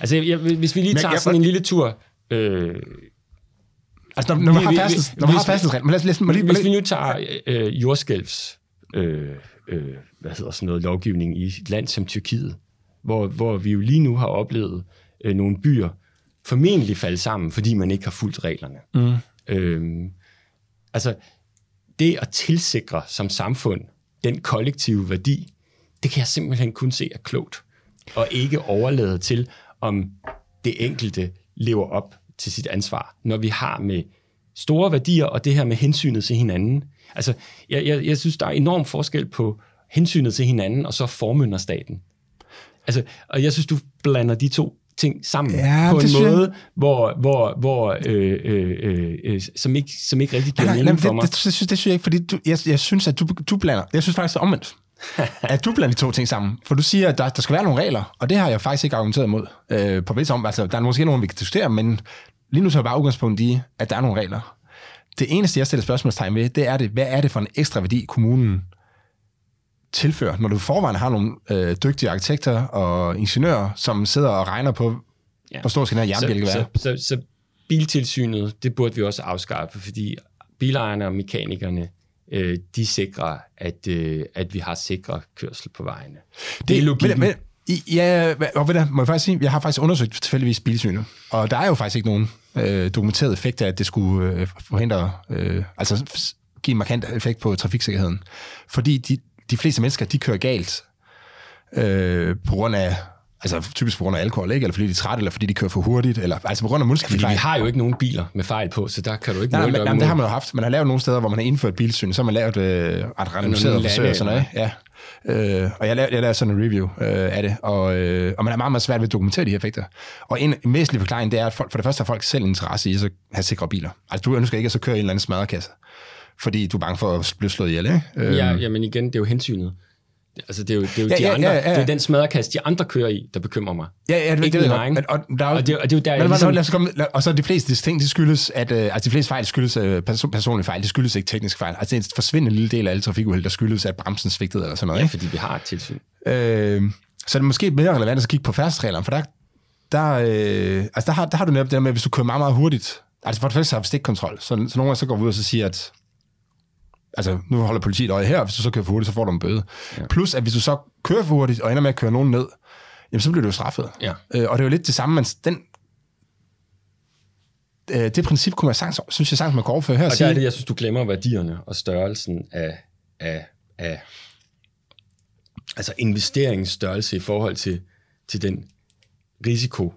altså jeg, hvis vi lige tager jeg- sådan en lille tur... Øh, Altså, når, når man Vi- har hvis- færdselsregler, os, lad os, hvis vi nu tager øh, jordskælvs, øh, øh, hvad hedder sådan noget, lovgivning i et land som Tyrkiet, hvor, hvor vi jo lige nu har oplevet øh, nogle byer formentlig falde sammen, fordi man ikke har fulgt reglerne. Mm. Øhm, altså, det at tilsikre som samfund den kollektive værdi, det kan jeg simpelthen kun se er klogt, og ikke overlade til, om det enkelte lever op til sit ansvar, når vi har med store værdier og det her med hensynet til hinanden. Altså, jeg, jeg, jeg synes, der er enorm forskel på hensynet til hinanden og så formynderstaten. Altså, og jeg synes, du blander de to ting sammen Ja, på en jeg- måde, hvor, hvor, hvor øh, øh, øh, øh, som, ikke, som ikke rigtig giver Nej, nej, mening for mig. det, det, synes, det synes jeg ikke, fordi du, jeg, jeg synes, at du, du blander. Jeg synes faktisk, det er omvendt. at du blander de to ting sammen. For du siger, at der, der skal være nogle regler, og det har jeg faktisk ikke argumenteret imod. Øh, på visse om, altså, der er måske nogle, vi kan diskutere, men lige nu så er bare udgangspunkt i, at der er nogle regler. Det eneste, jeg stiller spørgsmålstegn ved, det er det, hvad er det for en ekstra værdi, kommunen tilfører, når du forvejen har nogle øh, dygtige arkitekter og ingeniører, som sidder og regner på, Ja. hvor stor skal den her jernbjælke så, være. så, så, så biltilsynet, det burde vi også afskaffe, fordi bilejerne og mekanikerne, øh, de sikrer, at, øh, at vi har sikre kørsel på vejene. Det, det er logikken. Men, men, ja, og ved du, må jeg faktisk sige, jeg har faktisk undersøgt tilfældigvis bilsynet, og der er jo faktisk ikke nogen øh, dokumenteret effekt af, at det skulle øh, forhindre, øh, altså give en markant effekt på trafiksikkerheden. Fordi de, de fleste mennesker, de kører galt øh, på grund af, altså typisk på grund af alkohol, ikke? eller fordi de er trætte, eller fordi de kører for hurtigt, eller altså på grund af fordi muskelfejl. vi har jo ikke nogen biler med fejl på, så der kan du ikke Nej, op jamen, det har man jo haft. Man har lavet nogle steder, hvor man har indført bilsyn, så har man lavet øh, ret randomiseret nogle forsøg og sådan noget. Ja. Øh, og jeg lavede, jeg lavede sådan en review øh, af det, og, øh, og man er meget, meget svært ved at dokumentere de her effekter. Og en, en væsentlig forklaring, det er, at folk, for det første har folk selv interesse i at have sikre biler. Altså du ønsker ikke at så køre i en eller anden smadrekasse, fordi du er bange for at blive slået ihjel, ikke? Øh, Ja, jamen igen, det er jo hensynet. Altså, det er jo, det er jo, Ja, de ja, andre, ja, ja. Det er den smadrekasse, de andre kører i, der bekymrer mig. Ja, ja, det, Ikke det ved jeg. Men, og, der er, jo- Og det, og det er jo der, men, jeg ligesom... lad os komme, lad, og så de fleste ting, det skyldes, at øh, altså de fleste fejl skyldes øh, perso- personlige fejl, det skyldes ikke tekniske fejl. Altså det er en forsvindende lille del af alle trafikuheld, der skyldes, at bremsen svigtede eller sådan noget. Ja, Ikke? fordi vi har et tilsyn. Øh, så er det måske mere relevant at kigge på færdselsreglerne, for der, der, øh, altså der, har, der har du netop det der med, at hvis du kører meget, meget hurtigt, altså for det første har vi stikkontrol, så, så nogle gange så går vi ud og så siger, at altså nu holder politiet øje her, hvis du så kører for hurtigt, så får du en bøde. Ja. Plus, at hvis du så kører for hurtigt og ender med at køre nogen ned, jamen så bliver du jo straffet. Ja. Øh, og det er jo lidt det samme, men den, øh, det princip kunne man sagtens, synes jeg sagtens, man går overføre her og Og der sige, er det, jeg synes, du glemmer værdierne og størrelsen af, af, af altså investeringsstørrelse i forhold til, til den risiko,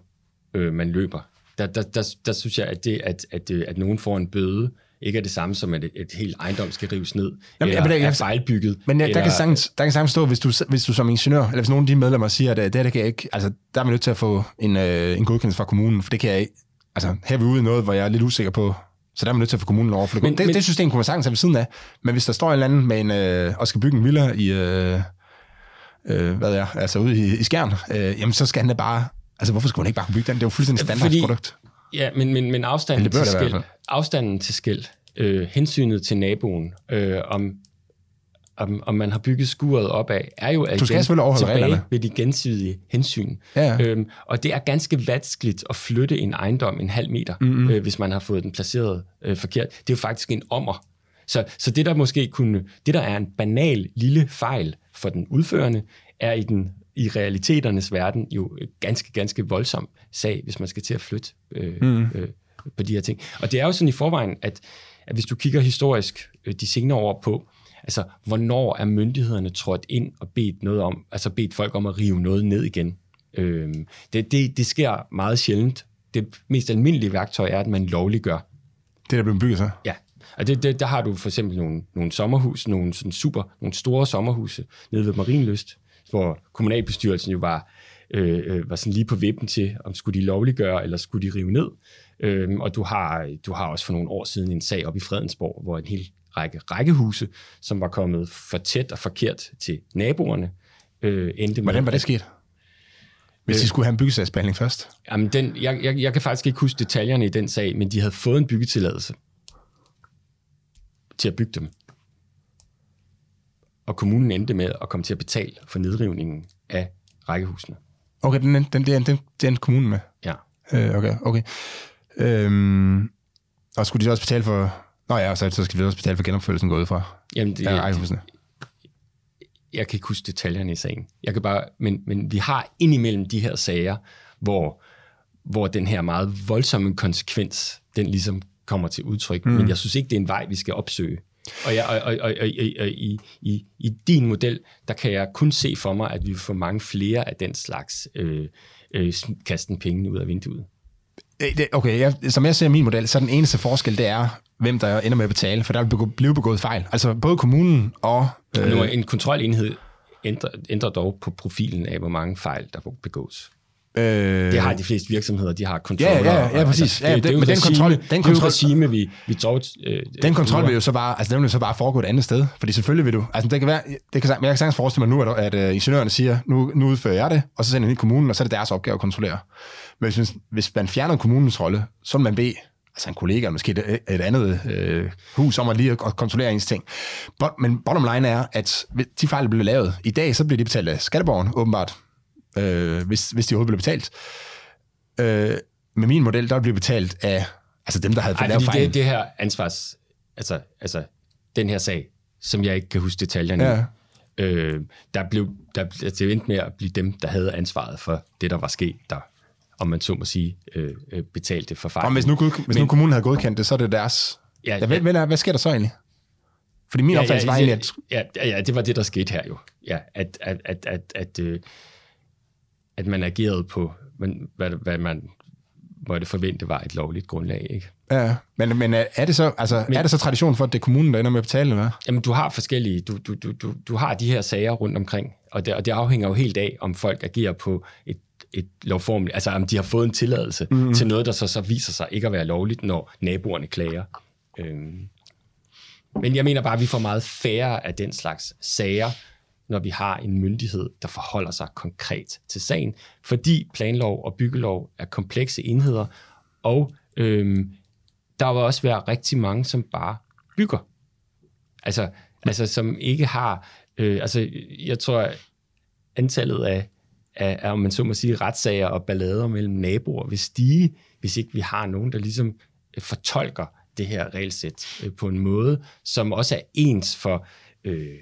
øh, man løber. Der, der, der, der synes jeg, at det, at, at, at nogen får en bøde, ikke er det samme som, at et, et helt ejendom skal rives ned, Jamen, eller jeg- jeg- er fejlbygget. Men der, eller, kan sagtens, der kan sagtens stå, hvis du, hvis du som ingeniør, eller hvis nogle af de medlemmer siger, at det det kan jeg ikke, altså der er vi nødt til at få en, øh, en godkendelse fra kommunen, for det kan jeg ikke, altså her er vi ude i noget, hvor jeg er lidt usikker på, så der er vi nødt til at få kommunen over, for det, Men- det, men- det system kunne man sagtens have ved siden af, men hvis der står en eller anden med en, øh, og skal bygge en villa i, øh, øh, hvad er, altså ude i, i Skjern, øh, jamen så skal han da bare, altså hvorfor skulle man ikke bare kunne bygge den? Det er jo fuldstændig standard Fordi- produkt. Ja, men, men, men afstanden, til skæld, afstanden til skæld, øh, hensynet til naboen, øh, om, om, om man har bygget skuret opad, er jo Du skal selvfølgelig overholde tilbage reglerne. ved de gensidige hensyn. Ja. Øhm, og det er ganske vanskeligt at flytte en ejendom en halv meter, mm-hmm. øh, hvis man har fået den placeret øh, forkert. Det er jo faktisk en ommer. Så, så det der måske kunne, det der er en banal lille fejl for den udførende, er i den i realiteternes verden jo ganske, ganske voldsom sag, hvis man skal til at flytte øh, mm. øh, på de her ting. Og det er jo sådan i forvejen, at, at hvis du kigger historisk øh, de senere år på, altså hvornår er myndighederne trådt ind og bedt noget om, altså bedt folk om at rive noget ned igen. Øh, det, det, det sker meget sjældent. Det mest almindelige værktøj er, at man lovliggør Det der blev bygget så. Ja, og det, det, der har du for eksempel nogle, nogle sommerhus, nogle sådan super, nogle store sommerhuse nede ved Marienlyst, hvor kommunalbestyrelsen jo var, øh, øh, var sådan lige på vippen til, om skulle de lovliggøre, eller skulle de rive ned. Øhm, og du har, du har også for nogle år siden en sag op i Fredensborg, hvor en hel række rækkehuse, som var kommet for tæt og forkert til naboerne, øh, endte med... Hvordan var det sket? Hvis de skulle have en byggesagsbehandling først. Jamen, den, jeg, jeg, jeg kan faktisk ikke huske detaljerne i den sag, men de havde fået en byggetilladelse til at bygge dem. Og kommunen endte med at komme til at betale for nedrivningen af rækkehusene. Okay, den, den, den, den, den, den kommunen med. Ja. Øh, okay, okay. Øhm, og skulle de også betale for... Nå ja, så, så skal vi også betale for genopførelsen gået fra Jamen, det, ja, rækkehusene. jeg kan ikke huske detaljerne i sagen. Jeg kan bare, men, men vi har indimellem de her sager, hvor, hvor den her meget voldsomme konsekvens, den ligesom kommer til udtryk. Mm. Men jeg synes ikke, det er en vej, vi skal opsøge. Og, jeg, og, og, og, og, og, og i, i, i din model, der kan jeg kun se for mig, at vi vil få mange flere af den slags øh, øh, kasten pengene ud af vinduet. Øh, Okay, jeg, som jeg ser min model, så er den eneste forskel, det er, hvem der ender med at betale, for der vil blive begået fejl. Altså både kommunen og... Øh. Nu en kontrolenhed ændrer, ændrer dog på profilen af, hvor mange fejl, der begås. Øh, Det har de fleste virksomheder, de har kontroller. Ja, ja, ja, ja, præcis. Altså, Ja, det, det, det- men den regime, kontrol- den det kontrol- regime, vi, vi dog... Øh, Den kontrol vil jo så bare, altså den vil så bare foregå et andet sted, fordi selvfølgelig vil du, altså det kan være, det kan, men jeg kan sagtens forestille mig nu, at, at uh, ingeniørerne siger, nu, nu udfører jeg det, og så sender de i kommunen, og så er det deres opgave at kontrollere. Men hvis, hvis man fjerner kommunens rolle, så vil man bede, altså en kollega, eller måske et, et andet øh, hus, om at lige at kontrollere ens ting. But, men bottom line er, at de fejl, der bliver lavet i dag, så bliver de betalt af skatteborgeren, åbenbart, øh, hvis, hvis de overhovedet bliver betalt. Øh, med min model, der bliver betalt af altså dem, der havde Ej, lavet fejlen. det, det her ansvars... Altså, altså, den her sag, som jeg ikke kan huske detaljerne Ja. i, øh, der blev, der, altså, det endte med at blive dem, der havde ansvaret for det, der var sket, der, om man så må sige, øh, øh, betalte for fejlen. Og hvis nu, hvis nu kommunen havde godkendt det, så er det deres... Ja, Ja, ja, hvad, hvad, hvad sker der så egentlig? Fordi min ja, opfattelse var egentlig, at... ja, ja, ja, det var det, der skete her jo. Ja, at, at, at, at, at, øh, at man agerede på, hvad, hvad man måtte forvente var et lovligt grundlag. Ikke? Ja, men, men er det så, altså, men, er det så tradition for, at det er kommunen, der ender med at betale, eller hvad? Jamen, du har forskellige, du, du, du, du, du har de her sager rundt omkring, og det, og det afhænger jo helt af, om folk agerer på et, et lovformeligt, altså om de har fået en tilladelse mm-hmm. til noget, der så, så viser sig ikke at være lovligt, når naboerne klager. Øhm. Men jeg mener bare, at vi får meget færre af den slags sager, når vi har en myndighed, der forholder sig konkret til sagen, fordi planlov og byggelov er komplekse enheder, og øhm, der vil også være rigtig mange, som bare bygger. Altså, altså som ikke har... Øh, altså, jeg tror, antallet af, af, af, om man så må sige, retssager og ballader mellem naboer vil stige, hvis ikke vi har nogen, der ligesom øh, fortolker det her regelsæt øh, på en måde, som også er ens for øh,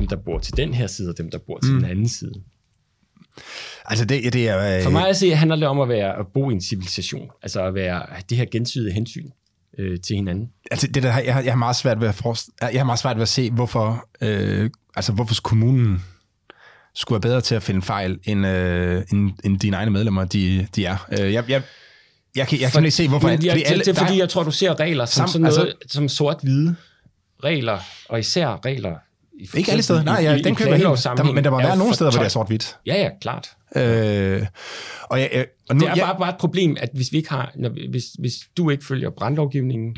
dem, der bor til den her side, og dem, der bor til mm. den anden side. Altså det, det er... Øh... For mig at se, handler det om at, være, at bo i en civilisation. Altså at være det her gensidige hensyn øh, til hinanden. Altså det der, jeg, har, jeg har meget svært ved at forst- jeg har meget svært ved at se, hvorfor, øh, altså hvorfor kommunen skulle være bedre til at finde fejl, end, øh, end, end dine egne medlemmer, de, de er. Øh, jeg, jeg, jeg kan, jeg kan ikke se, hvorfor... Men, jeg, fordi alle, det er fordi, jeg tror, du ser regler som, sam, sådan noget, altså, som sort-hvide regler, og især regler i Ikke alle steder. Nej, ja, den køber helt. Der, men der må være nogle steder, hvor det er sort-hvidt. Ja, ja, klart. Øh, og jeg, og nu, det er jeg, bare, bare et problem, at hvis vi ikke har, når, hvis, hvis du ikke følger brandlovgivningen,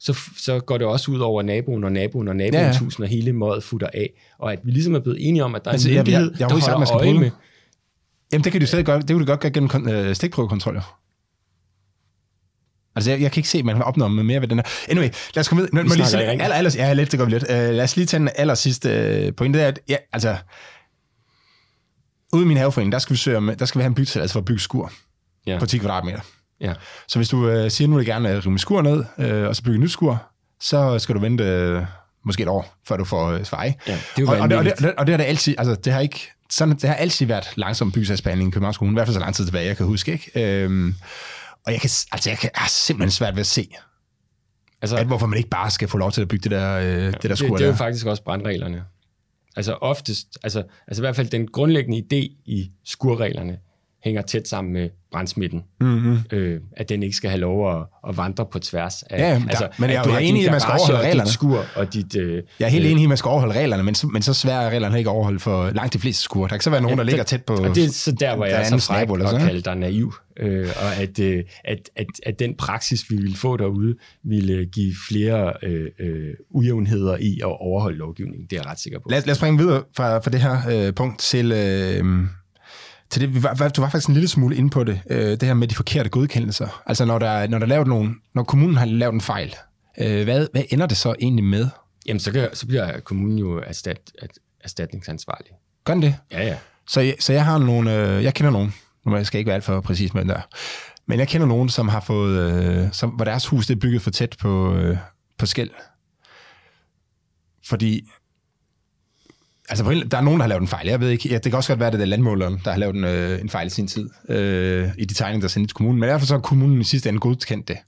så, så går det også ud over naboen og naboen og naboen ja, ja. tusind og hele mådet futter af. Og at vi ligesom er blevet enige om, at der er altså, en myndighed, jeg, jeg, jeg, der holder øje med. Jamen, det kan du stadig gøre, det kan du godt gøre gennem øh, stikprøvekontroller. Altså, jeg, jeg kan ikke se, at man opnået med mere ved den her. Anyway, lad os komme videre. Vi lige sige, aller, aller, ja, lidt, det går vi lidt. Uh, lad os lige tage den aller sidste uh, pointe. Det er, at, ja, altså, ude i min haveforening, der skal vi, søge om, der skal vi have en byggetilladelse altså for at bygge skur ja. på 10 kvadratmeter. Ja. Så hvis du uh, siger, nu vil gerne rive skur ned, uh, og så bygge et nyt skur, så skal du vente uh, måske et år, før du får uh, svar. Ja, det er og, og, det, og, det, og det har det altid, altså det har ikke, sådan, det har altid været langsom byggesagsbehandling i Københavns Kommune, i hvert fald så lang tid tilbage, jeg kan huske, ikke? Uh, og jeg kan, altså jeg, kan, jeg har simpelthen svært ved at se, altså, at hvorfor man ikke bare skal få lov til at bygge det der, øh, ja, det der skur det, det er jo faktisk også brandreglerne. Altså oftest, altså, altså i hvert fald den grundlæggende idé i skurreglerne, hænger tæt sammen med brændsmitten. Mm-hmm. Øh, at den ikke skal have lov at, at vandre på tværs af... Ja, altså, men jeg, jeg er enig i, at man skal overholde reglerne. Skur og dit, øh, jeg er helt øh, enig i, at man skal overholde reglerne, men, men så svære er reglerne ikke overholde for langt de fleste skur. Der kan så være nogen, ja, der ligger tæt på... Og det er så der, hvor jeg er så fræk og kalde dig naiv. Øh, og at, øh, at, at, at den praksis, vi ville få derude, ville give flere øh, øh, ujævnheder i at overholde lovgivningen. Det er jeg ret sikker på. Lad, lad os springe videre fra, fra det her øh, punkt til... Øh, til det, vi var, du var faktisk en lille smule inde på det, øh, det her med de forkerte godkendelser. Altså når der, når der lavet nogen, når kommunen har lavet en fejl, øh, hvad, hvad ender det så egentlig med? Jamen så, kan, så bliver kommunen jo erstat, erstatningsansvarlig. Gør den det? Ja, ja. Så, så jeg har nogle, øh, jeg kender nogen, nu skal jeg ikke være alt for præcis med den der, men jeg kender nogen, som har fået, øh, som, hvor deres hus det er bygget for tæt på, øh, på skæld. Fordi Altså, der er nogen, der har lavet en fejl. Jeg ved ikke, ja, det kan også godt være, at det er landmåleren, der har lavet en, øh, en fejl i sin tid øh, i de tegninger, der er sendt til kommunen. Men derfor så har kommunen i sidste ende godkendt det,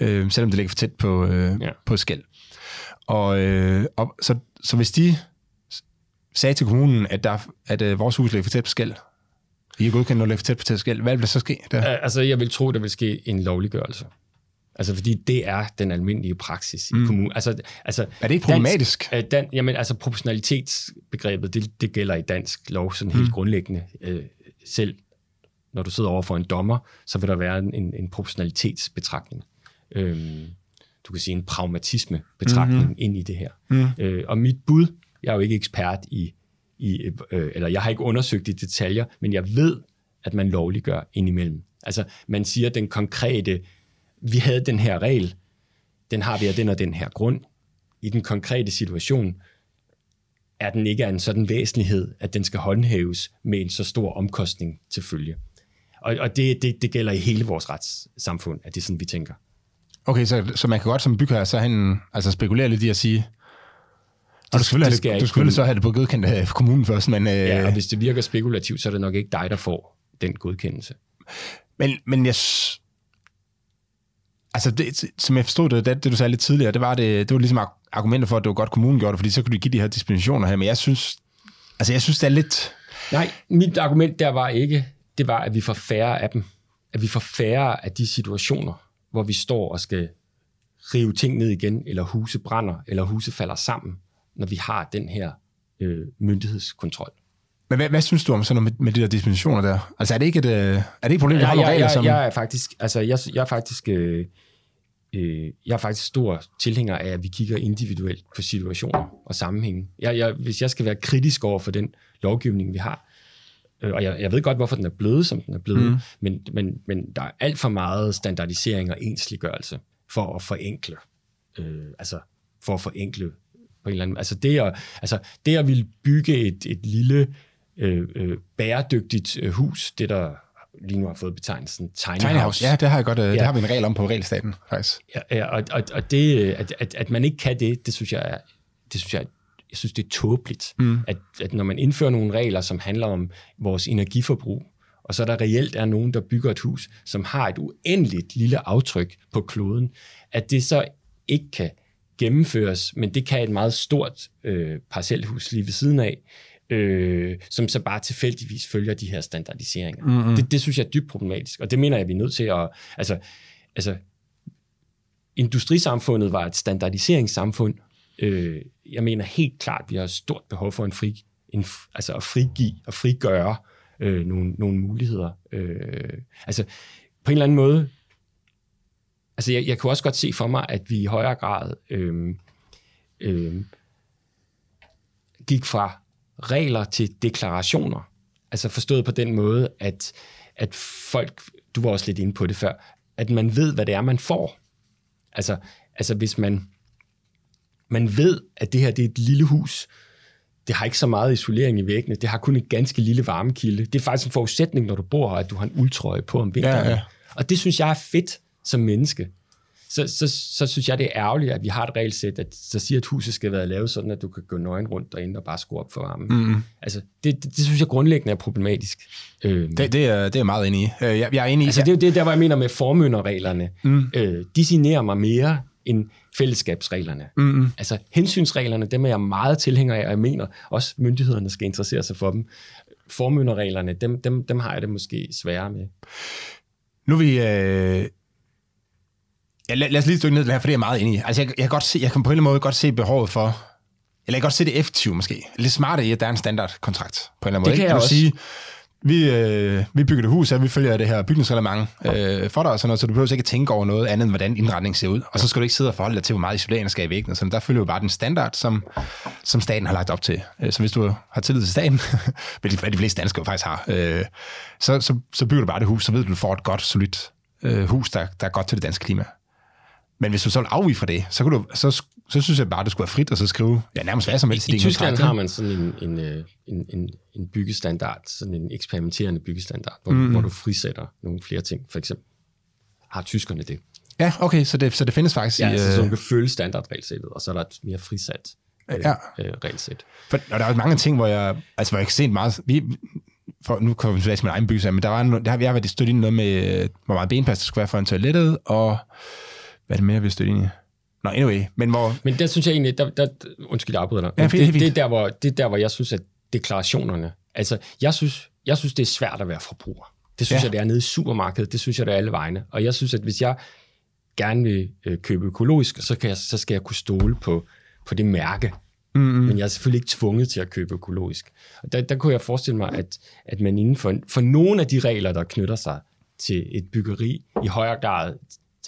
øh, selvom det ligger for tæt på, øh, ja. på skæld. Og, øh, og så, så hvis de sagde til kommunen, at, der, at øh, vores hus ligger for tæt på skæld, I er godkendt, ligger for tæt på skæld, hvad vil der så ske der? Altså, jeg vil tro, der vil ske en lovliggørelse. Altså, fordi det er den almindelige praksis mm. i kommunen. Altså, altså, er det ikke problematisk? Dansk, dan, jamen, altså, proportionalitetsbegrebet, det, det gælder i dansk lov sådan helt mm. grundlæggende. Øh, selv når du sidder over for en dommer, så vil der være en, en proportionalitetsbetragtning. Øhm, du kan sige en pragmatisme-betragtning mm-hmm. ind i det her. Mm. Øh, og mit bud, jeg er jo ikke ekspert i, i øh, eller jeg har ikke undersøgt i detaljer, men jeg ved, at man lovliggør indimellem. Altså, man siger, den konkrete vi havde den her regel, den har vi af den og den her grund. I den konkrete situation er den ikke af en sådan væsentlighed, at den skal håndhæves med en så stor omkostning til følge. Og, og det, det, det gælder i hele vores retssamfund, at det er sådan, vi tænker. Okay, så, så man kan godt som bygherre så hen, altså spekulere lidt i at sige, og du skal, det, det, du skal så have det på godkendt af kommunen først, men... Ja, og hvis det virker spekulativt, så er det nok ikke dig, der får den godkendelse. Men, men jeg, Altså, det, som jeg forstod det, det, det du sagde lidt tidligere, det var, det, det var ligesom argumentet for, at det var godt, kommunen gjorde det, fordi så kunne du give de her dispensationer her, men jeg synes, altså jeg synes, det er lidt... Nej, mit argument der var ikke, det var, at vi får færre af dem. At vi får færre af de situationer, hvor vi står og skal rive ting ned igen, eller huse brænder, eller huse falder sammen, når vi har den her øh, myndighedskontrol. Men hvad, hvad synes du om sådan noget med, med de der dispensationer der? Altså er det ikke et, øh, er det ikke et problem, at vi har nogle regler, jeg, som... jeg er faktisk, altså jeg, jeg er faktisk, øh, øh, jeg er faktisk stor tilhænger af, at vi kigger individuelt på situationer og sammenhænge. Jeg, jeg, hvis jeg skal være kritisk over for den lovgivning, vi har, øh, og jeg, jeg ved godt, hvorfor den er blevet, som den er blevet, mm. men, men, men der er alt for meget standardisering og ensliggørelse for at forenkle. Øh, altså for at forenkle på en eller anden Altså det at, altså det at ville bygge et, et lille øh, øh, bæredygtigt øh, hus, det der lige nu har fået betegnelsen tiny, Tiny house, ja, det har, jeg godt, øh, det Ja. har vi en regel om på regelstaten, faktisk. Ja, ja, og, og, og det, at, at, at man ikke kan det, det synes jeg er, det synes jeg, jeg synes, det er tåbeligt. Mm. At, at når man indfører nogle regler, som handler om vores energiforbrug, og så der reelt er nogen, der bygger et hus, som har et uendeligt lille aftryk på kloden, at det så ikke kan gennemføres, men det kan et meget stort øh, parcelhus lige ved siden af, øh, som så bare tilfældigvis følger de her standardiseringer. Mm-hmm. Det, det synes jeg er dybt problematisk, og det mener jeg, vi er nødt til at... Altså, altså industrisamfundet var et standardiseringssamfund. Øh, jeg mener helt klart, at vi har et stort behov for en fri, en, altså at frigive og frigøre øh, nogle, nogle muligheder. Øh, altså på en eller anden måde, altså jeg, jeg kunne også godt se for mig, at vi i højere grad øh, øh, gik fra regler til deklarationer. Altså forstået på den måde, at, at folk, du var også lidt inde på det før, at man ved, hvad det er, man får. Altså, altså hvis man, man ved, at det her det er et lille hus, det har ikke så meget isolering i væggene, det har kun et ganske lille varmekilde. Det er faktisk en forudsætning, når du bor her, at du har en uldtrøje på om vinteren. Ja, ja. Og det synes jeg er fedt som menneske. Så, så, så synes jeg, det er ærgerligt, at vi har et regelsæt, at så siger, at huset skal være lavet sådan, at du kan gå nøgen rundt derinde og bare skrue op for varmen. Mm. Altså, det, det, det synes jeg grundlæggende er problematisk. Øh, Det, det, er, det er meget enig i. Øh, Jeg, jeg er enig i... Altså, det er jo det, der, hvor jeg mener med formynderreglerne. Mm. Øh, de signerer mig mere end fællesskabsreglerne. Mm. Altså, hensynsreglerne, dem er jeg meget tilhænger af, og jeg mener også, myndighederne skal interessere sig for dem. Formynderreglerne, dem, dem, dem har jeg det måske sværere med. Nu er vi... Øh... Ja, lad, lad os lige dykke ned i det her, for det er jeg meget enig i. Altså, jeg, jeg, kan godt se, jeg kan på en eller anden måde godt se behovet for... Eller jeg kan godt se det effektivt måske. Lidt smarte i, at der er en standardkontrakt på en eller anden måde. Det kan ikke? jeg også. Sige, vi, øh, vi bygger et hus, og vi følger det her bygningsreglement øh, for dig, og sådan noget, så du behøver ikke at tænke over noget andet, end hvordan indretningen ser ud. Og så skal du ikke sidde og forholde dig til, hvor meget isolering der skal i væggene. Så der følger jo bare den standard, som, som staten har lagt op til. Øh, Så hvis du har tillid til staten, hvilket de fleste danskere faktisk har, øh, så, så, så bygger du bare det hus, så ved du, du får et godt, solidt øh, hus, der, der er godt til det danske klima. Men hvis du så vil afvige fra det, så, kan du, så, så synes jeg bare, at du skulle være frit og så skrive ja, nærmest hvad som helst. I din Tyskland har man sådan en, en, øh, en, en, en byggestandard, sådan en eksperimenterende byggestandard, hvor, mm. hvor du frisætter nogle flere ting. For eksempel har tyskerne det. Ja, okay, så det, så det findes faktisk Ja, i... altså, så øh, du kan følge standardregelsættet, og så er der et mere frisat øh, Ja. øh, regelsæt. For, og der er jo mange ting, hvor jeg, altså, hvor jeg kan se meget... Vi, for, nu kommer vi tilbage til min egen byggesag, men der var en, der vi har været i ind i noget med, øh, hvor meget benplads der skulle være for en toilettet, og hvad er det mere, vi støtte ind i? Nå, anyway, men hvor... Men der synes jeg egentlig, der, der, undskyld, jeg afbryder dig. Ja, det, det, er der, hvor, det er der, hvor jeg synes, at deklarationerne, altså jeg synes, jeg synes, det er svært at være forbruger. Det synes ja. jeg, det er nede i supermarkedet. Det synes jeg, det er alle vegne. Og jeg synes, at hvis jeg gerne vil øh, købe økologisk, så, kan jeg, så skal jeg kunne stole på, på det mærke. Mm-hmm. Men jeg er selvfølgelig ikke tvunget til at købe økologisk. Og der, der kunne jeg forestille mig, at, at man inden for, for nogle af de regler, der knytter sig til et byggeri, i højere grad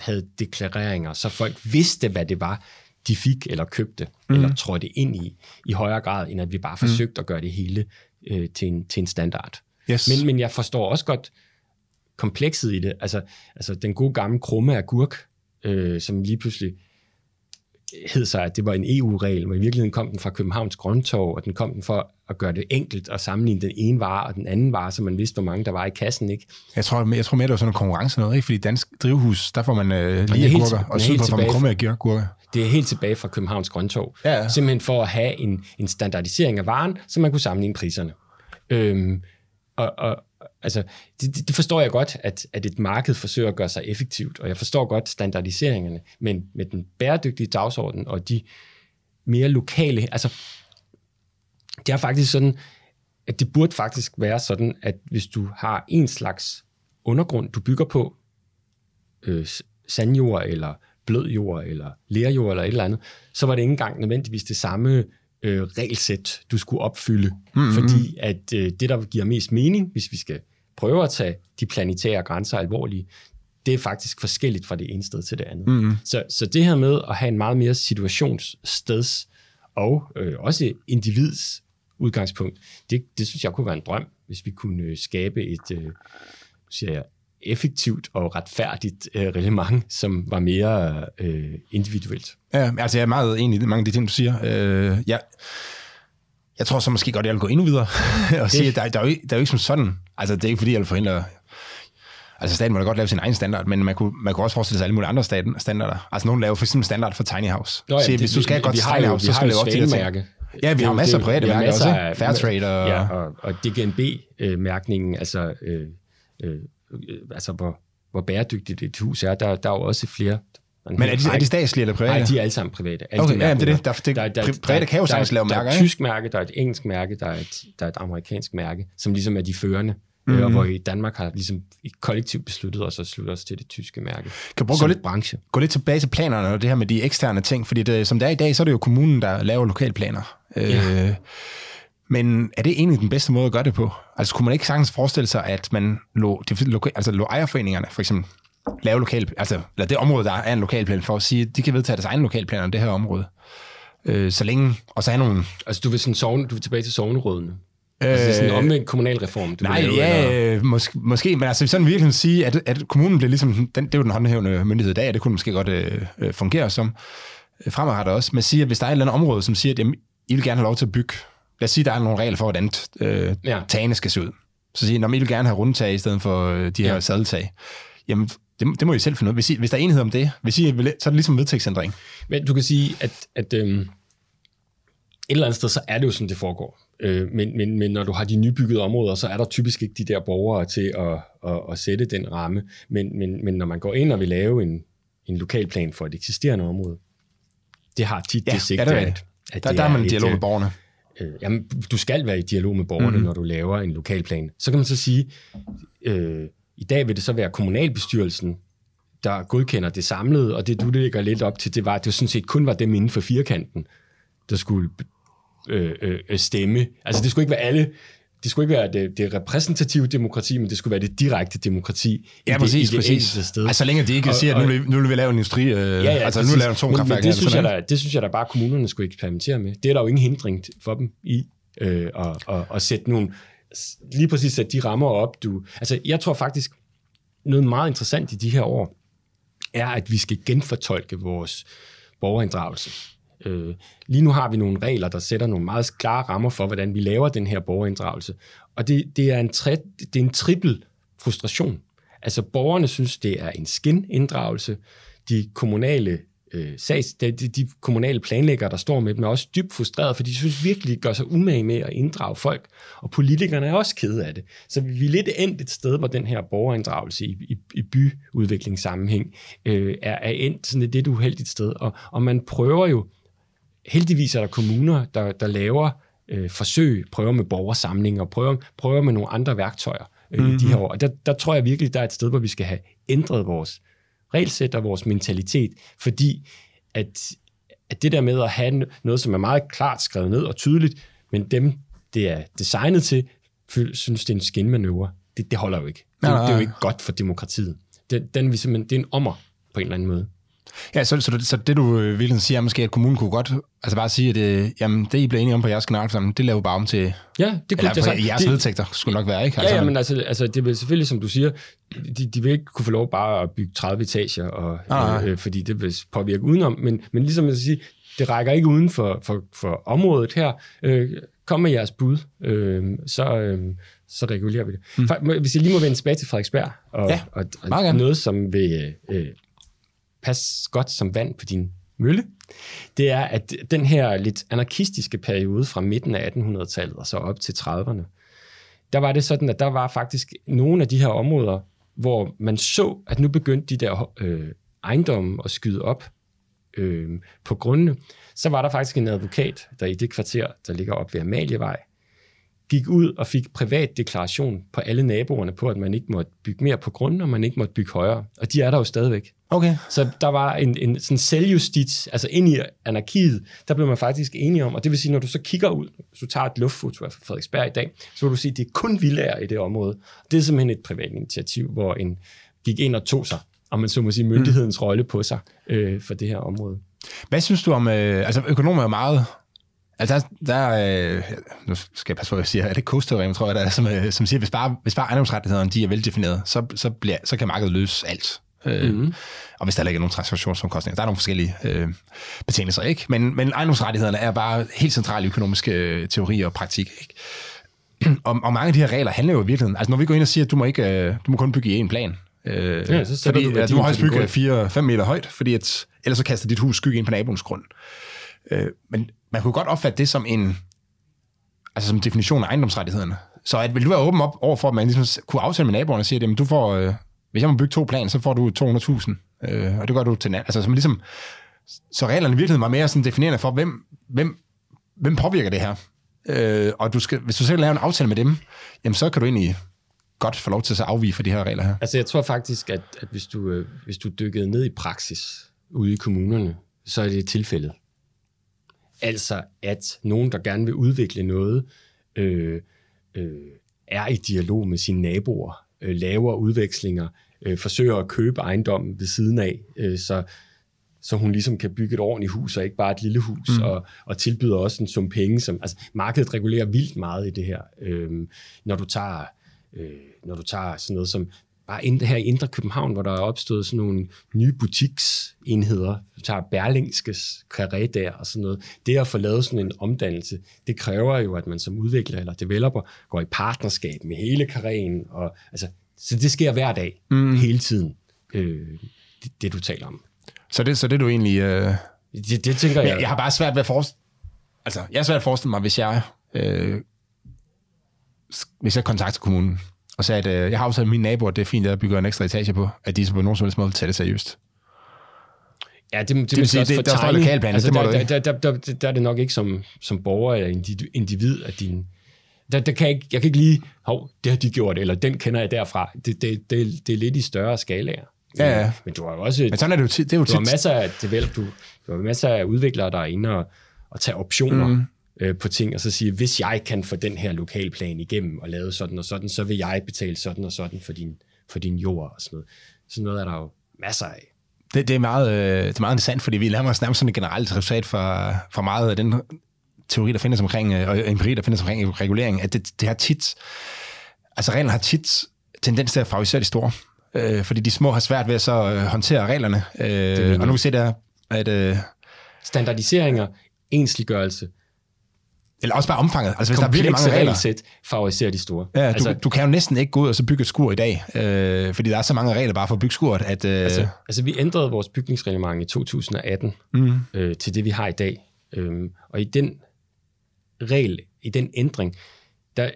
havde deklareringer, så folk vidste, hvad det var, de fik eller købte, mm. eller trådte ind i, i højere grad, end at vi bare forsøgte mm. at gøre det hele øh, til, en, til en standard. Yes. Men, men jeg forstår også godt komplekset i det. Altså, altså den gode gamle krumme agurk, øh, som lige pludselig hed sig, at det var en EU-regel, men i virkeligheden kom den fra Københavns Grøntorv, og den kom den for at gøre det enkelt at sammenligne den ene vare og den anden vare, så man vidste, hvor mange der var i kassen. Ikke? Jeg tror, jeg tror mere, det var sådan en konkurrence noget, ikke? Fordi dansk drivhus, der får man øh, lige agurker, til- og sydpå får man krumme agurker. Det er helt tilbage fra Københavns Grøntorv. Ja, ja. Simpelthen for at have en, en standardisering af varen, så man kunne sammenligne priserne. Øhm, og, og altså, det, det- forstår jeg godt, at, at et marked forsøger at gøre sig effektivt, og jeg forstår godt standardiseringerne, men med den bæredygtige dagsorden og de mere lokale, altså det er faktisk sådan, at det burde faktisk være sådan, at hvis du har en slags undergrund, du bygger på, øh, sandjord, eller blød jord, eller lerjord, eller et eller andet, så var det ikke engang nødvendigvis det samme øh, regelsæt, du skulle opfylde. Mm-hmm. Fordi at øh, det, der giver mest mening, hvis vi skal prøve at tage de planetære grænser alvorlige, det er faktisk forskelligt fra det ene sted til det andet. Mm-hmm. Så, så det her med at have en meget mere situationssteds og øh, også individs udgangspunkt, det, det synes jeg kunne være en drøm, hvis vi kunne øh, skabe et, øh, siger jeg, effektivt og retfærdigt øh, reglement, som var mere øh, individuelt. Ja, altså jeg er meget enig i mange af de ting, du siger. Øh, ja. Jeg tror så måske godt, jeg vil gå endnu videre og sige, at der, der, er jo, der er jo ikke som sådan, altså det er ikke fordi, jeg vil forhindre Altså staten må da godt lave sin egen standard, men man kunne, man kunne også forestille sig alle mulige andre staten, standarder. Altså nogen laver for eksempel standard for tiny house. Nå, ja, Se, det, hvis du skal have godt tiny house, så skal du op til det mærke. Ja, vi har masser af private mærker også. Af, Fairtrade og... Ja, og, og DGNB-mærkningen, altså, øh, øh, altså hvor, hvor bæredygtigt et hus er, der, der er jo også flere men er de, er de statslige eller private? Nej, de er alle sammen private. Alle okay, de ja, det er det. Der, det der, der, private kan jo sagtens lave mærker, Der er et tysk mærke, der er et engelsk mærke, der er et, der er et amerikansk mærke, som ligesom er de førende. Mm-hmm. Og hvor i Danmark har ligesom i kollektivt besluttet os at slutte os til det tyske mærke. Kan du gå lidt, branche. gå lidt tilbage til planerne og det her med de eksterne ting? Fordi det, som det er i dag, så er det jo kommunen, der laver lokalplaner. Ja. Øh, men er det egentlig den bedste måde at gøre det på? Altså kunne man ikke sagtens forestille sig, at man lå, loka, altså lå ejerforeningerne for eksempel lave lokal, altså eller det område, der er en lokalplan, for at sige, at de kan vedtage deres egen lokalplaner om det her område. Øh, så længe, og så have nogle... Altså du vil, sådan sovne, du vil tilbage til sovnerødene? Øh, altså sådan en omvendt kommunalreform? Du nej, lave, ja, eller? måske, måske, men altså sådan virkelig sige, at, at kommunen bliver ligesom, den, det er jo den håndhævende myndighed i dag, og det kunne måske godt øh, øh fungere som øh, fremadrettet også, men sige, at hvis der er et eller andet område, som siger, at jamen, I vil gerne have lov til at bygge, lad os sige, der er nogle regler for, hvordan øh, ja. tagene skal se ud. Så siger at I vil gerne have rundtag i stedet for øh, de her ja. sadeltag. Jamen, det, det må I selv finde ud af. Hvis, I, hvis der er enighed om det, hvis I, så er det ligesom vedtægtsændring. Men du kan sige, at, at øhm, et eller andet sted, så er det jo sådan, det foregår. Øh, men, men, men når du har de nybyggede områder, så er der typisk ikke de der borgere til at, at, at sætte den ramme. Men, men, men når man går ind og vil lave en, en lokalplan for et eksisterende område, det har tit ja, det sigte, ja, at, at der, der er man i dialog med borgerne. Øh, jamen, du skal være i dialog med borgerne, mm-hmm. når du laver en lokalplan. Så kan man så sige, øh, i dag vil det så være kommunalbestyrelsen, der godkender det samlede, og det du lægger lidt op til, det var, at det sådan set kun var dem inden for firkanten, der skulle øh, øh, stemme. Altså det skulle ikke være alle, det skulle ikke være det, det repræsentative demokrati, men det skulle være det direkte demokrati ja, i præcis, det, i det præcis. sted. Altså så længe de ikke og, siger, at nu, nu vil vi lave en industri, øh, ja, ja, altså præcis. nu laver en atomkraftværk. Men, men det, synes jeg, der, det synes jeg da bare, kommunerne skulle eksperimentere med. Det er der jo ingen hindring for dem i øh, at, at, at sætte nogle, lige præcis sætte de rammer op. Du, altså jeg tror faktisk, noget meget interessant i de her år, er, at vi skal genfortolke vores borgerinddragelse. Øh, lige nu har vi nogle regler, der sætter nogle meget klare rammer for, hvordan vi laver den her borgerinddragelse. Og det, det, er, en tre, det er en trippel frustration. Altså borgerne synes, det er en skininddragelse. De kommunale øh, sags, de, de kommunale planlæggere, der står med dem, er også dybt frustreret, for de synes virkelig, de gør sig umage med at inddrage folk, og politikerne er også kede af det. Så vi er lidt endt et sted, hvor den her borgerinddragelse i, i, i byudviklingssammenhæng øh, er, er endt sådan et lidt uheldigt sted, og, og man prøver jo, heldigvis er der kommuner, der, der laver øh, forsøg, prøver med borgersamlinger, prøver, prøver med nogle andre værktøjer øh, mm-hmm. de her mhm. år. Og der, der tror jeg virkelig, der er et sted, hvor vi skal have ændret vores regelsæt og vores mentalitet, fordi at, at det der med at have noget, som er meget klart skrevet ned og tydeligt, men dem, det er designet til, synes, det er en skinmanøvre. Det, det holder jo ikke. Det, det er jo ikke godt for demokratiet. Det, den, det er en ommer på en eller anden måde. Ja, så, så, så det du øh, sige er måske, at kommunen kunne godt altså bare sige, at det, øh, jamen, det I bliver enige om på jeres generalforsamling, det laver bare om til... Ja, det kunne eller, det, jeres det, vedtægter skulle nok være, ikke? Altså, ja, ja, men altså, altså, det vil selvfølgelig, som du siger, de, de vil ikke kunne få lov bare at bygge 30 etager, og, ah, øh, fordi det vil påvirke udenom, men, men ligesom jeg siger, det rækker ikke uden for, for, for området her. Øh, kom med jeres bud, øh, så, øh, så regulerer vi det. Mm. Hvis jeg lige må vende tilbage til Frederiksberg, og, ja, og, og noget, som vil øh, passe godt som vand på din mølle, det er, at den her lidt anarkistiske periode fra midten af 1800-tallet og så op til 30'erne, der var det sådan, at der var faktisk nogle af de her områder, hvor man så, at nu begyndte de der øh, ejendomme at skyde op øh, på grundene. Så var der faktisk en advokat, der i det kvarter, der ligger op ved Amalievej, gik ud og fik privat deklaration på alle naboerne på, at man ikke måtte bygge mere på grunden, og man ikke måtte bygge højere. Og de er der jo stadigvæk. Okay. Så der var en, en sådan selvjustits, altså ind i anarkiet, der blev man faktisk enige om, og det vil sige, når du så kigger ud, hvis du tager et luftfoto af Frederiksberg i dag, så vil du sige, at det er kun villager i det område. Det er simpelthen et privat initiativ, hvor en gik ind og tog sig, om man så må sige, myndighedens mm. rolle på sig øh, for det her område. Hvad synes du om, øh, altså økonomer er meget, altså der, der øh, nu skal jeg passe på, hvad jeg siger, er det kosteorem, tror jeg, der er, som, øh, som siger, hvis bare, hvis bare ejendomsrettighederne de er veldefineret, så, så, bliver, så kan markedet løse alt. Øh, mm. Og hvis der ikke er nogen transaktionsomkostninger. Der er nogle forskellige øh, betingelser, ikke? Men, men ejendomsrettighederne er bare helt centrale økonomiske øh, teorier og praktik, ikke? og, og mange af de her regler handler jo i virkeligheden, altså når vi går ind og siger, at du må, ikke, øh, du må kun bygge i én plan, øh, ja, så fordi, du, at du må højst bygge 4-5 meter højt, fordi at, ellers så kaster dit hus skygge ind på naboens grund. Øh, men man kunne godt opfatte det som en altså som definition af ejendomsrettighederne. Så at, vil du være åben op over for, at man ligesom kunne aftale med naboerne og sige, at du får, øh, hvis jeg må bygge to planer, så får du 200.000, øh, og det gør du til Altså, som ligesom, så reglerne i virkeligheden var mere sådan definerende for, hvem, hvem, hvem påvirker det her. Øh, og du skal, hvis du selv laver en aftale med dem, jamen så kan du egentlig godt få lov til at afvige fra de her regler her. Altså jeg tror faktisk, at, at hvis, du, øh, hvis du dykkede ned i praksis ude i kommunerne, så er det tilfældet. Altså at nogen, der gerne vil udvikle noget, øh, øh, er i dialog med sine naboer, øh, laver udvekslinger, øh, forsøger at købe ejendommen ved siden af, øh, så, så hun ligesom kan bygge et ordentligt hus, og ikke bare et lille hus, mm. og, og tilbyder også en sum penge. Som, altså, markedet regulerer vildt meget i det her. Øh, når du tager øh, når du tager sådan noget som bare ind, her i Indre København, hvor der er opstået sådan nogle nye butiksenheder, du tager Berlingskes karré der og sådan noget. Det at få lavet sådan en omdannelse, det kræver jo, at man som udvikler eller developer går i partnerskab med hele karréen. Og, altså, så det sker hver dag, mm. hele tiden, øh, det, det du taler om. Så det, så det du egentlig... Øh... Det, det tænker jeg. jeg. Jeg har bare svært ved at forestille... Altså, jeg har svært ved at forestille mig, hvis jeg... Øh, hvis jeg kontakter kommunen, og sagde, at øh, jeg har aftalt med mine naboer, det er fint, at jeg bygger en ekstra etage på, at de så på nogen som helst måde tager det seriøst. Ja, det, det, det vil sige, det, der står lokalplanen, altså, det må der, der, der, der, der, er det nok ikke som, som borger eller individ, at din... Der, der kan jeg, ikke, jeg kan ikke lige, hov, det har de gjort, eller den kender jeg derfra. Det, det, det, det er lidt i større skalaer. Ja, ja. Men du har jo også... Men sådan er det jo, tit, det er jo du har masser af develop, du, du har masser af udviklere, der er inde og, og tage optioner. Mm øh, på ting, og så sige, hvis jeg kan få den her lokalplan igennem og lave sådan og sådan, så vil jeg betale sådan og sådan for din, for din jord og sådan noget. Sådan noget er der jo masser af. Det, det, er, meget, øh, det er meget interessant, fordi vi laver os nærmest sådan et generelt resultat for, for meget af den teori, der findes omkring, øh, og empiri, der findes omkring regulering, at det, det har tit, altså reglerne har tit tendens til at favorisere de store, øh, fordi de små har svært ved at så øh, håndtere reglerne. Øh, og nu vi se der, at... Øh, Standardiseringer, ensliggørelse, eller også bare omfanget. Altså, hvis der er virkelig mange regler. Sæt favoriserer de store. Ja, du, altså, du kan jo næsten ikke gå ud og så bygge et skur i dag, øh, fordi der er så mange regler bare for at bygge skuret, at... Øh... Altså, altså, vi ændrede vores bygningsreglement i 2018 mm. øh, til det, vi har i dag. Øh, og i den regel, i den ændring, der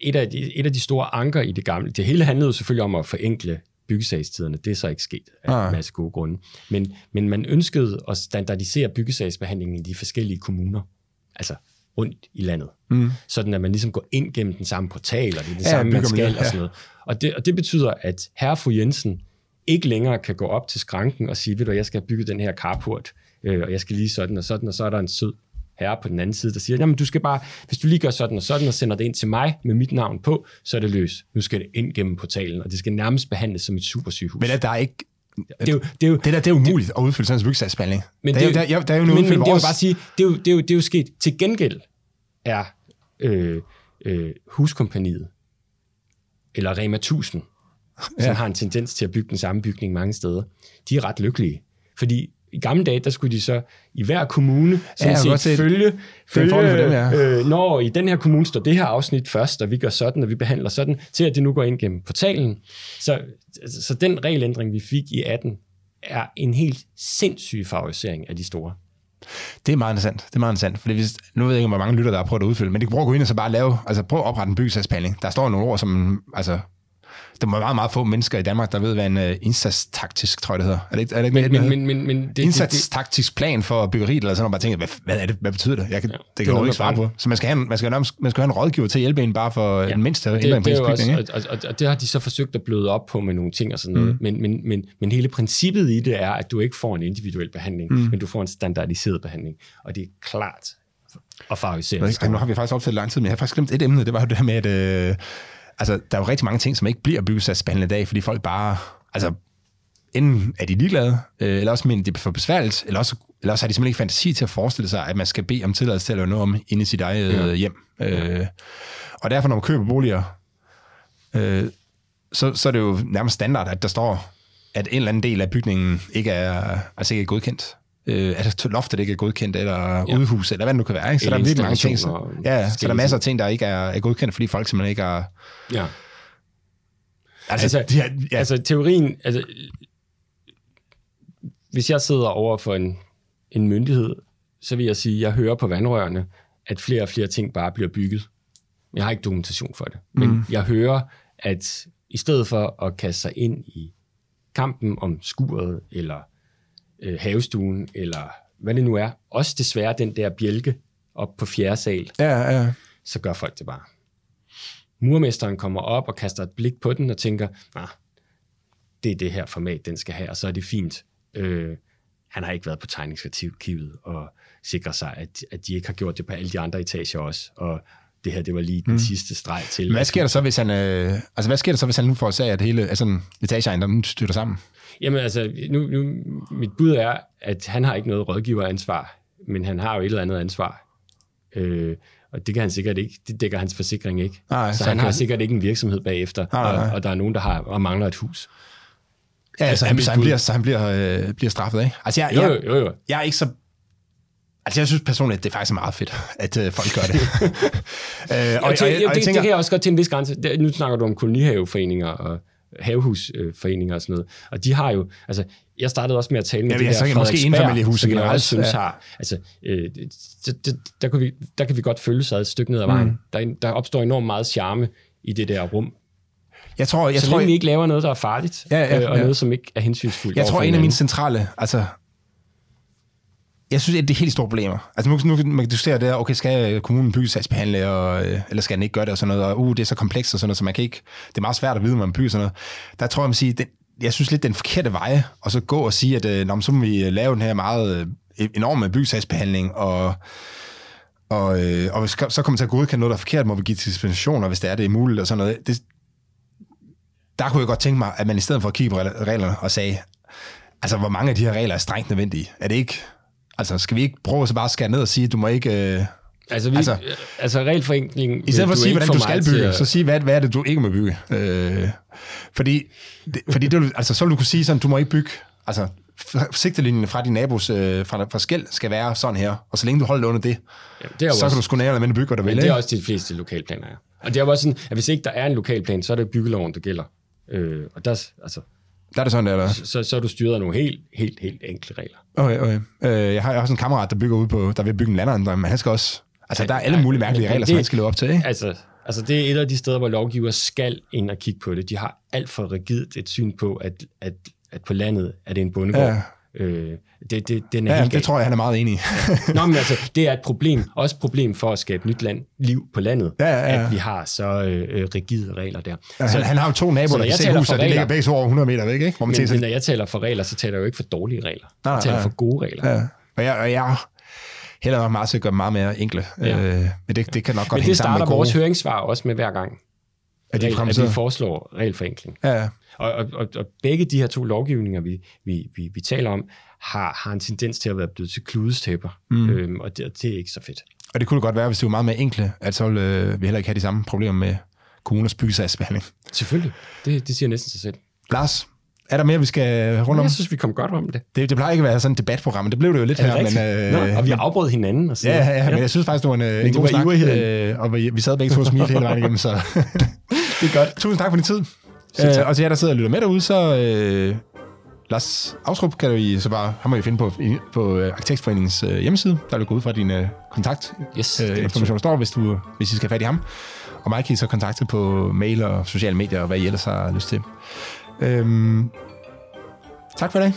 et af, de, et af de store anker i det gamle, det hele handlede jo selvfølgelig om at forenkle byggesagstiderne. Det er så ikke sket af ah. en masse gode grunde. Men, men man ønskede at standardisere byggesagsbehandlingen i de forskellige kommuner. Altså rundt i landet. Mm. Sådan at man ligesom går ind gennem den samme portal, og det er det ja, samme, man skal, ja. og sådan noget. Og det, og det betyder, at herre fru Jensen ikke længere kan gå op til skranken og sige, ved du, jeg skal bygge den her carport, øh, og jeg skal lige sådan og sådan, og så er der en sød herre på den anden side, der siger, jamen du skal bare, hvis du lige gør sådan og sådan, og sender det ind til mig med mit navn på, så er det løs. Nu skal det ind gennem portalen, og det skal nærmest behandles som et supersygehus. Men er der ikke det er jo, det, er jo, det der det er umuligt det, at udfylde sådan en byggesagsbehandling. Men det, er jo, der, der er jo men, men det er jo bare sige, det er jo, det, er jo, det er jo sket til gengæld er øh, øh, huskompaniet, eller Rema 1000, ja. som har en tendens til at bygge den samme bygning mange steder, de er ret lykkelige. Fordi i gamle dage, der skulle de så i hver kommune sådan ja, set følge, følge for dem, ja. øh, når i den her kommune står det her afsnit først, og vi gør sådan, og vi behandler sådan, til at det nu går ind gennem portalen. Så, så den regelændring, vi fik i 18, er en helt sindssyg favorisering af de store. Det er meget interessant. Det er meget interessant. Fordi hvis, nu ved jeg ikke, hvor mange lytter, der har prøvet at udfylde, men de kan prøve at gå ind og så bare lave, altså prøve at oprette en byggesagsbehandling. Der står nogle ord, som, altså, der må være meget, få mennesker i Danmark, der ved, hvad en uh, indsatstaktisk, tror jeg det hedder. Er det ikke, er det ikke Men, det, men, det men, men, men det, det, indsatstaktisk plan for byggeriet, eller sådan noget, bare tænker, hvad, hvad, er det, hvad betyder det? Jeg kan, ja, det kan er jeg ikke svare på. Så man skal, have en, man, skal, nærmest- man skal have en rådgiver til at hjælpe en bare for ja, den mindste det, ændring det ens også, bygning, ikke? og, og, og det har de så forsøgt at bløde op på med nogle ting og sådan noget. Mm. Men, men, men, men hele princippet i det er, at du ikke får en individuel behandling, mm. men du får en standardiseret behandling. Og det er klart at favorisere. Nu har vi faktisk optaget lang tid, men jeg har faktisk glemt et emne, det var jo det her med, at øh, altså, der er jo rigtig mange ting, som ikke bliver byggesagsbehandlet i dag, fordi folk bare, altså, enten er de ligeglade, øh, eller også mener de, det er for besværligt, eller også, eller også har de simpelthen ikke fantasi til at forestille sig, at man skal bede om tilladelse til at lave noget om inde i sit eget Ja. ja. hjem. Øh, og derfor, når man køber boliger, øh, så, så er det jo nærmest standard, at der står, at en eller anden del af bygningen ikke er, altså ikke er godkendt. Øh, at loftet ikke er godkendt, eller Ja. udhus, eller hvad det nu kan være. Ikke? Så Eller der er virkelig mange ting. Så, ja, så der er masser af ting, der ikke er, er godkendt, fordi folk simpelthen ikke er... Ja. Altså, Altså, de her, Ja. Altså teorien, altså, hvis jeg sidder over for en, en myndighed, så vil jeg sige, at jeg hører på vandrørene, at flere og flere ting bare bliver bygget. Jeg har ikke dokumentation for det. Men mm. jeg hører, at i stedet for at kaste sig ind i kampen om skuret, eller øh, havestuen, eller hvad det nu er, også desværre den der bjælke op på fjerde sal, ja, ja. så gør folk det bare. Murmesteren kommer op og kaster et blik på den og tænker, nah, det er det her format, den skal have, og så er det fint. Øh, han har ikke været på tegningsarkivet og sikrer sig, at, at de ikke har gjort det på alle de andre etager også, og det her, det var lige den mm. sidste streg til. Men hvad sker der så, hvis han, øh, altså, hvad sker der så, hvis han nu får at at hele altså, etageejendommen styrter sammen? Jamen altså, nu, nu, mit bud er, at han har ikke noget rådgiveransvar, men han har jo et eller andet ansvar. Øh, og det kan han sikkert ikke, det dækker hans forsikring ikke. Nej, så så han han har kan- sikkert ikke en virksomhed bagefter, Nej, nej. Og, og der er nogen, der har og mangler et hus. Ja, altså, han, så han bliver, så han bliver, øh, bliver straffet, ikke? Altså, jeg, Jo, jeg, jo, jo. jo. jeg er ikke så... Altså, jeg synes personligt, at det er faktisk meget fedt, at øh, folk gør det. øh, Og, og, og, det, det, det kan jeg også godt til en vis grænse. Det, nu snakker du om kolonihaveforeninger og havehusforeninger og sådan noget. Og de har jo, altså, jeg startede også med at tale med Ja, de altså, måske Frederiksberg, enfamiliehuse som jeg generelt, også synes ja. har, altså, øh, det, det, der, kan vi, der kan vi godt følge sig et stykke ned ad vejen. Mm. Der, der opstår enormt meget charme i det der rum. Jeg tror, jeg så tror, længe vi ikke laver noget, der er farligt, Ja, ja, øh, og ja. noget, som ikke er hensynsfuldt. Jeg tror, en af mine centrale, altså, jeg synes, at det er helt store problemer. Altså nu, nu kan diskutere det, her, okay, skal øh, kommunen byggesagsbehandle, og, øh, eller skal den ikke gøre det, og sådan noget, og uh, det er så komplekst og sådan noget, så man kan ikke, det er meget svært at vide, om man bygger sådan noget. Der tror jeg, man siger, det, jeg synes lidt, den forkerte vej, og så gå og sige, at øh, nå, men så må vi øh, lave den her meget øh, enorme byggesagsbehandling, og og, øh, og hvis- så kommer man til at godkende noget, der er forkert, må vi give dispensationer, hvis det er, det er muligt, og sådan noget. Det, der kunne jeg godt tænke mig, at man i stedet for at kigge på reglerne og sagde, altså hvor mange af de her regler er strengt nødvendige? Er det ikke, altså skal vi ikke prøve at bare skære ned og sige, du må ikke, øh, Altså, vi, altså, altså- regelforenkling... i stedet for at sige, hvordan du skal til bygge, at- så sige, hvad, hvad er det, du ikke må bygge? Øh, fordi, det, fordi det, altså, så vil du kunne sige sådan, du må ikke bygge, altså sigtelinjen fra din nabos øh, fra, fra skæld skal være sådan her, og så længe du holder under det, Ja, det er så også, kan du sgu nære eller bygge, hvad du vil. Det er også de fleste lokalplaner er. Og det er jo også sådan, at hvis ikke der er en lokalplan, så er det byggeloven, der gælder. Øh, og der, altså, Der er det sådan, der, eller? så, så er du styret af nogle helt, helt, helt enkle regler. Okay, okay. Øh, jeg har jeg har også en kammerat, der bygger ud på, der vil bygge en landejendom, men han skal også, altså Ja, der er alle ja, mulige mærkelige men regler, det- som han skal leve op til, ikke? Altså, altså, det er et af de steder, hvor lovgiver skal ind og kigge på det. De har alt for rigidt et syn på, at, at, at på landet er det en bondegård. Ja. Øh, det, det, den er Ja, helt det tror jeg, han er meget enig i. Nå, men altså, det er et problem. Også et problem for at skabe nyt land, liv på landet. Ja, ja, ja. At vi har så øh, øh, rigide regler der. Ja, han, han har jo to så naboer, der kan se huset, for og de ligger begge to over 100 meter væk, ikke? Hvor man Men, men når jeg taler for regler, så taler jeg jo ikke for dårlige regler. Nej, jeg taler nej. for gode regler. ja. Og jeg, og jeg hælder nok meget til at gøre meget mere enkle. Ja. Øh, men det, det kan nok godt Men hænge det sammen starter med vores gode... høringssvar også med hver gang, At de regel, at vi foreslår regelforenkling. Ja, ja. Og, og, og, begge de her to lovgivninger, vi, vi, vi, vi taler om, har, har en tendens til at være blevet til kludestæpper. Mm. Øhm, og det, det er ikke så fedt. Og det kunne godt være, hvis det var meget mere enkle, at så ville øh, vi heller ikke have de samme problemer med kommuners byggesagsbehandling. Selvfølgelig. Det, det siger næsten sig selv. Lars, er der mere, vi skal rundt om? Jeg synes, vi kom godt om det. Det, det plejer ikke at være sådan et debatprogram, men det blev det jo lidt det her. rigtigt? Men, Nå, og vi men, afbrød hinanden. Og sådan ja, ja, ja, men jeg synes faktisk, det var en, en det god var snak. Øh, og vi, vi sad begge to og smilte hele vejen igennem, så det er godt. tusind tak for din tid. Øh, og til jer, der sidder og lytter med derude, så øh, Lars Aftrup kan du I så bare, ham må I finde på, på øh, Arkitektforeningens øh, hjemmeside. Der vil gå ud fra din øh, kontakt Yes, øh, information står, hvis, du, hvis I skal have fat i ham. Og mig kan I så kontakte på mail og sociale medier, og hvad I ellers har lyst til. Øhm, tak for i dag.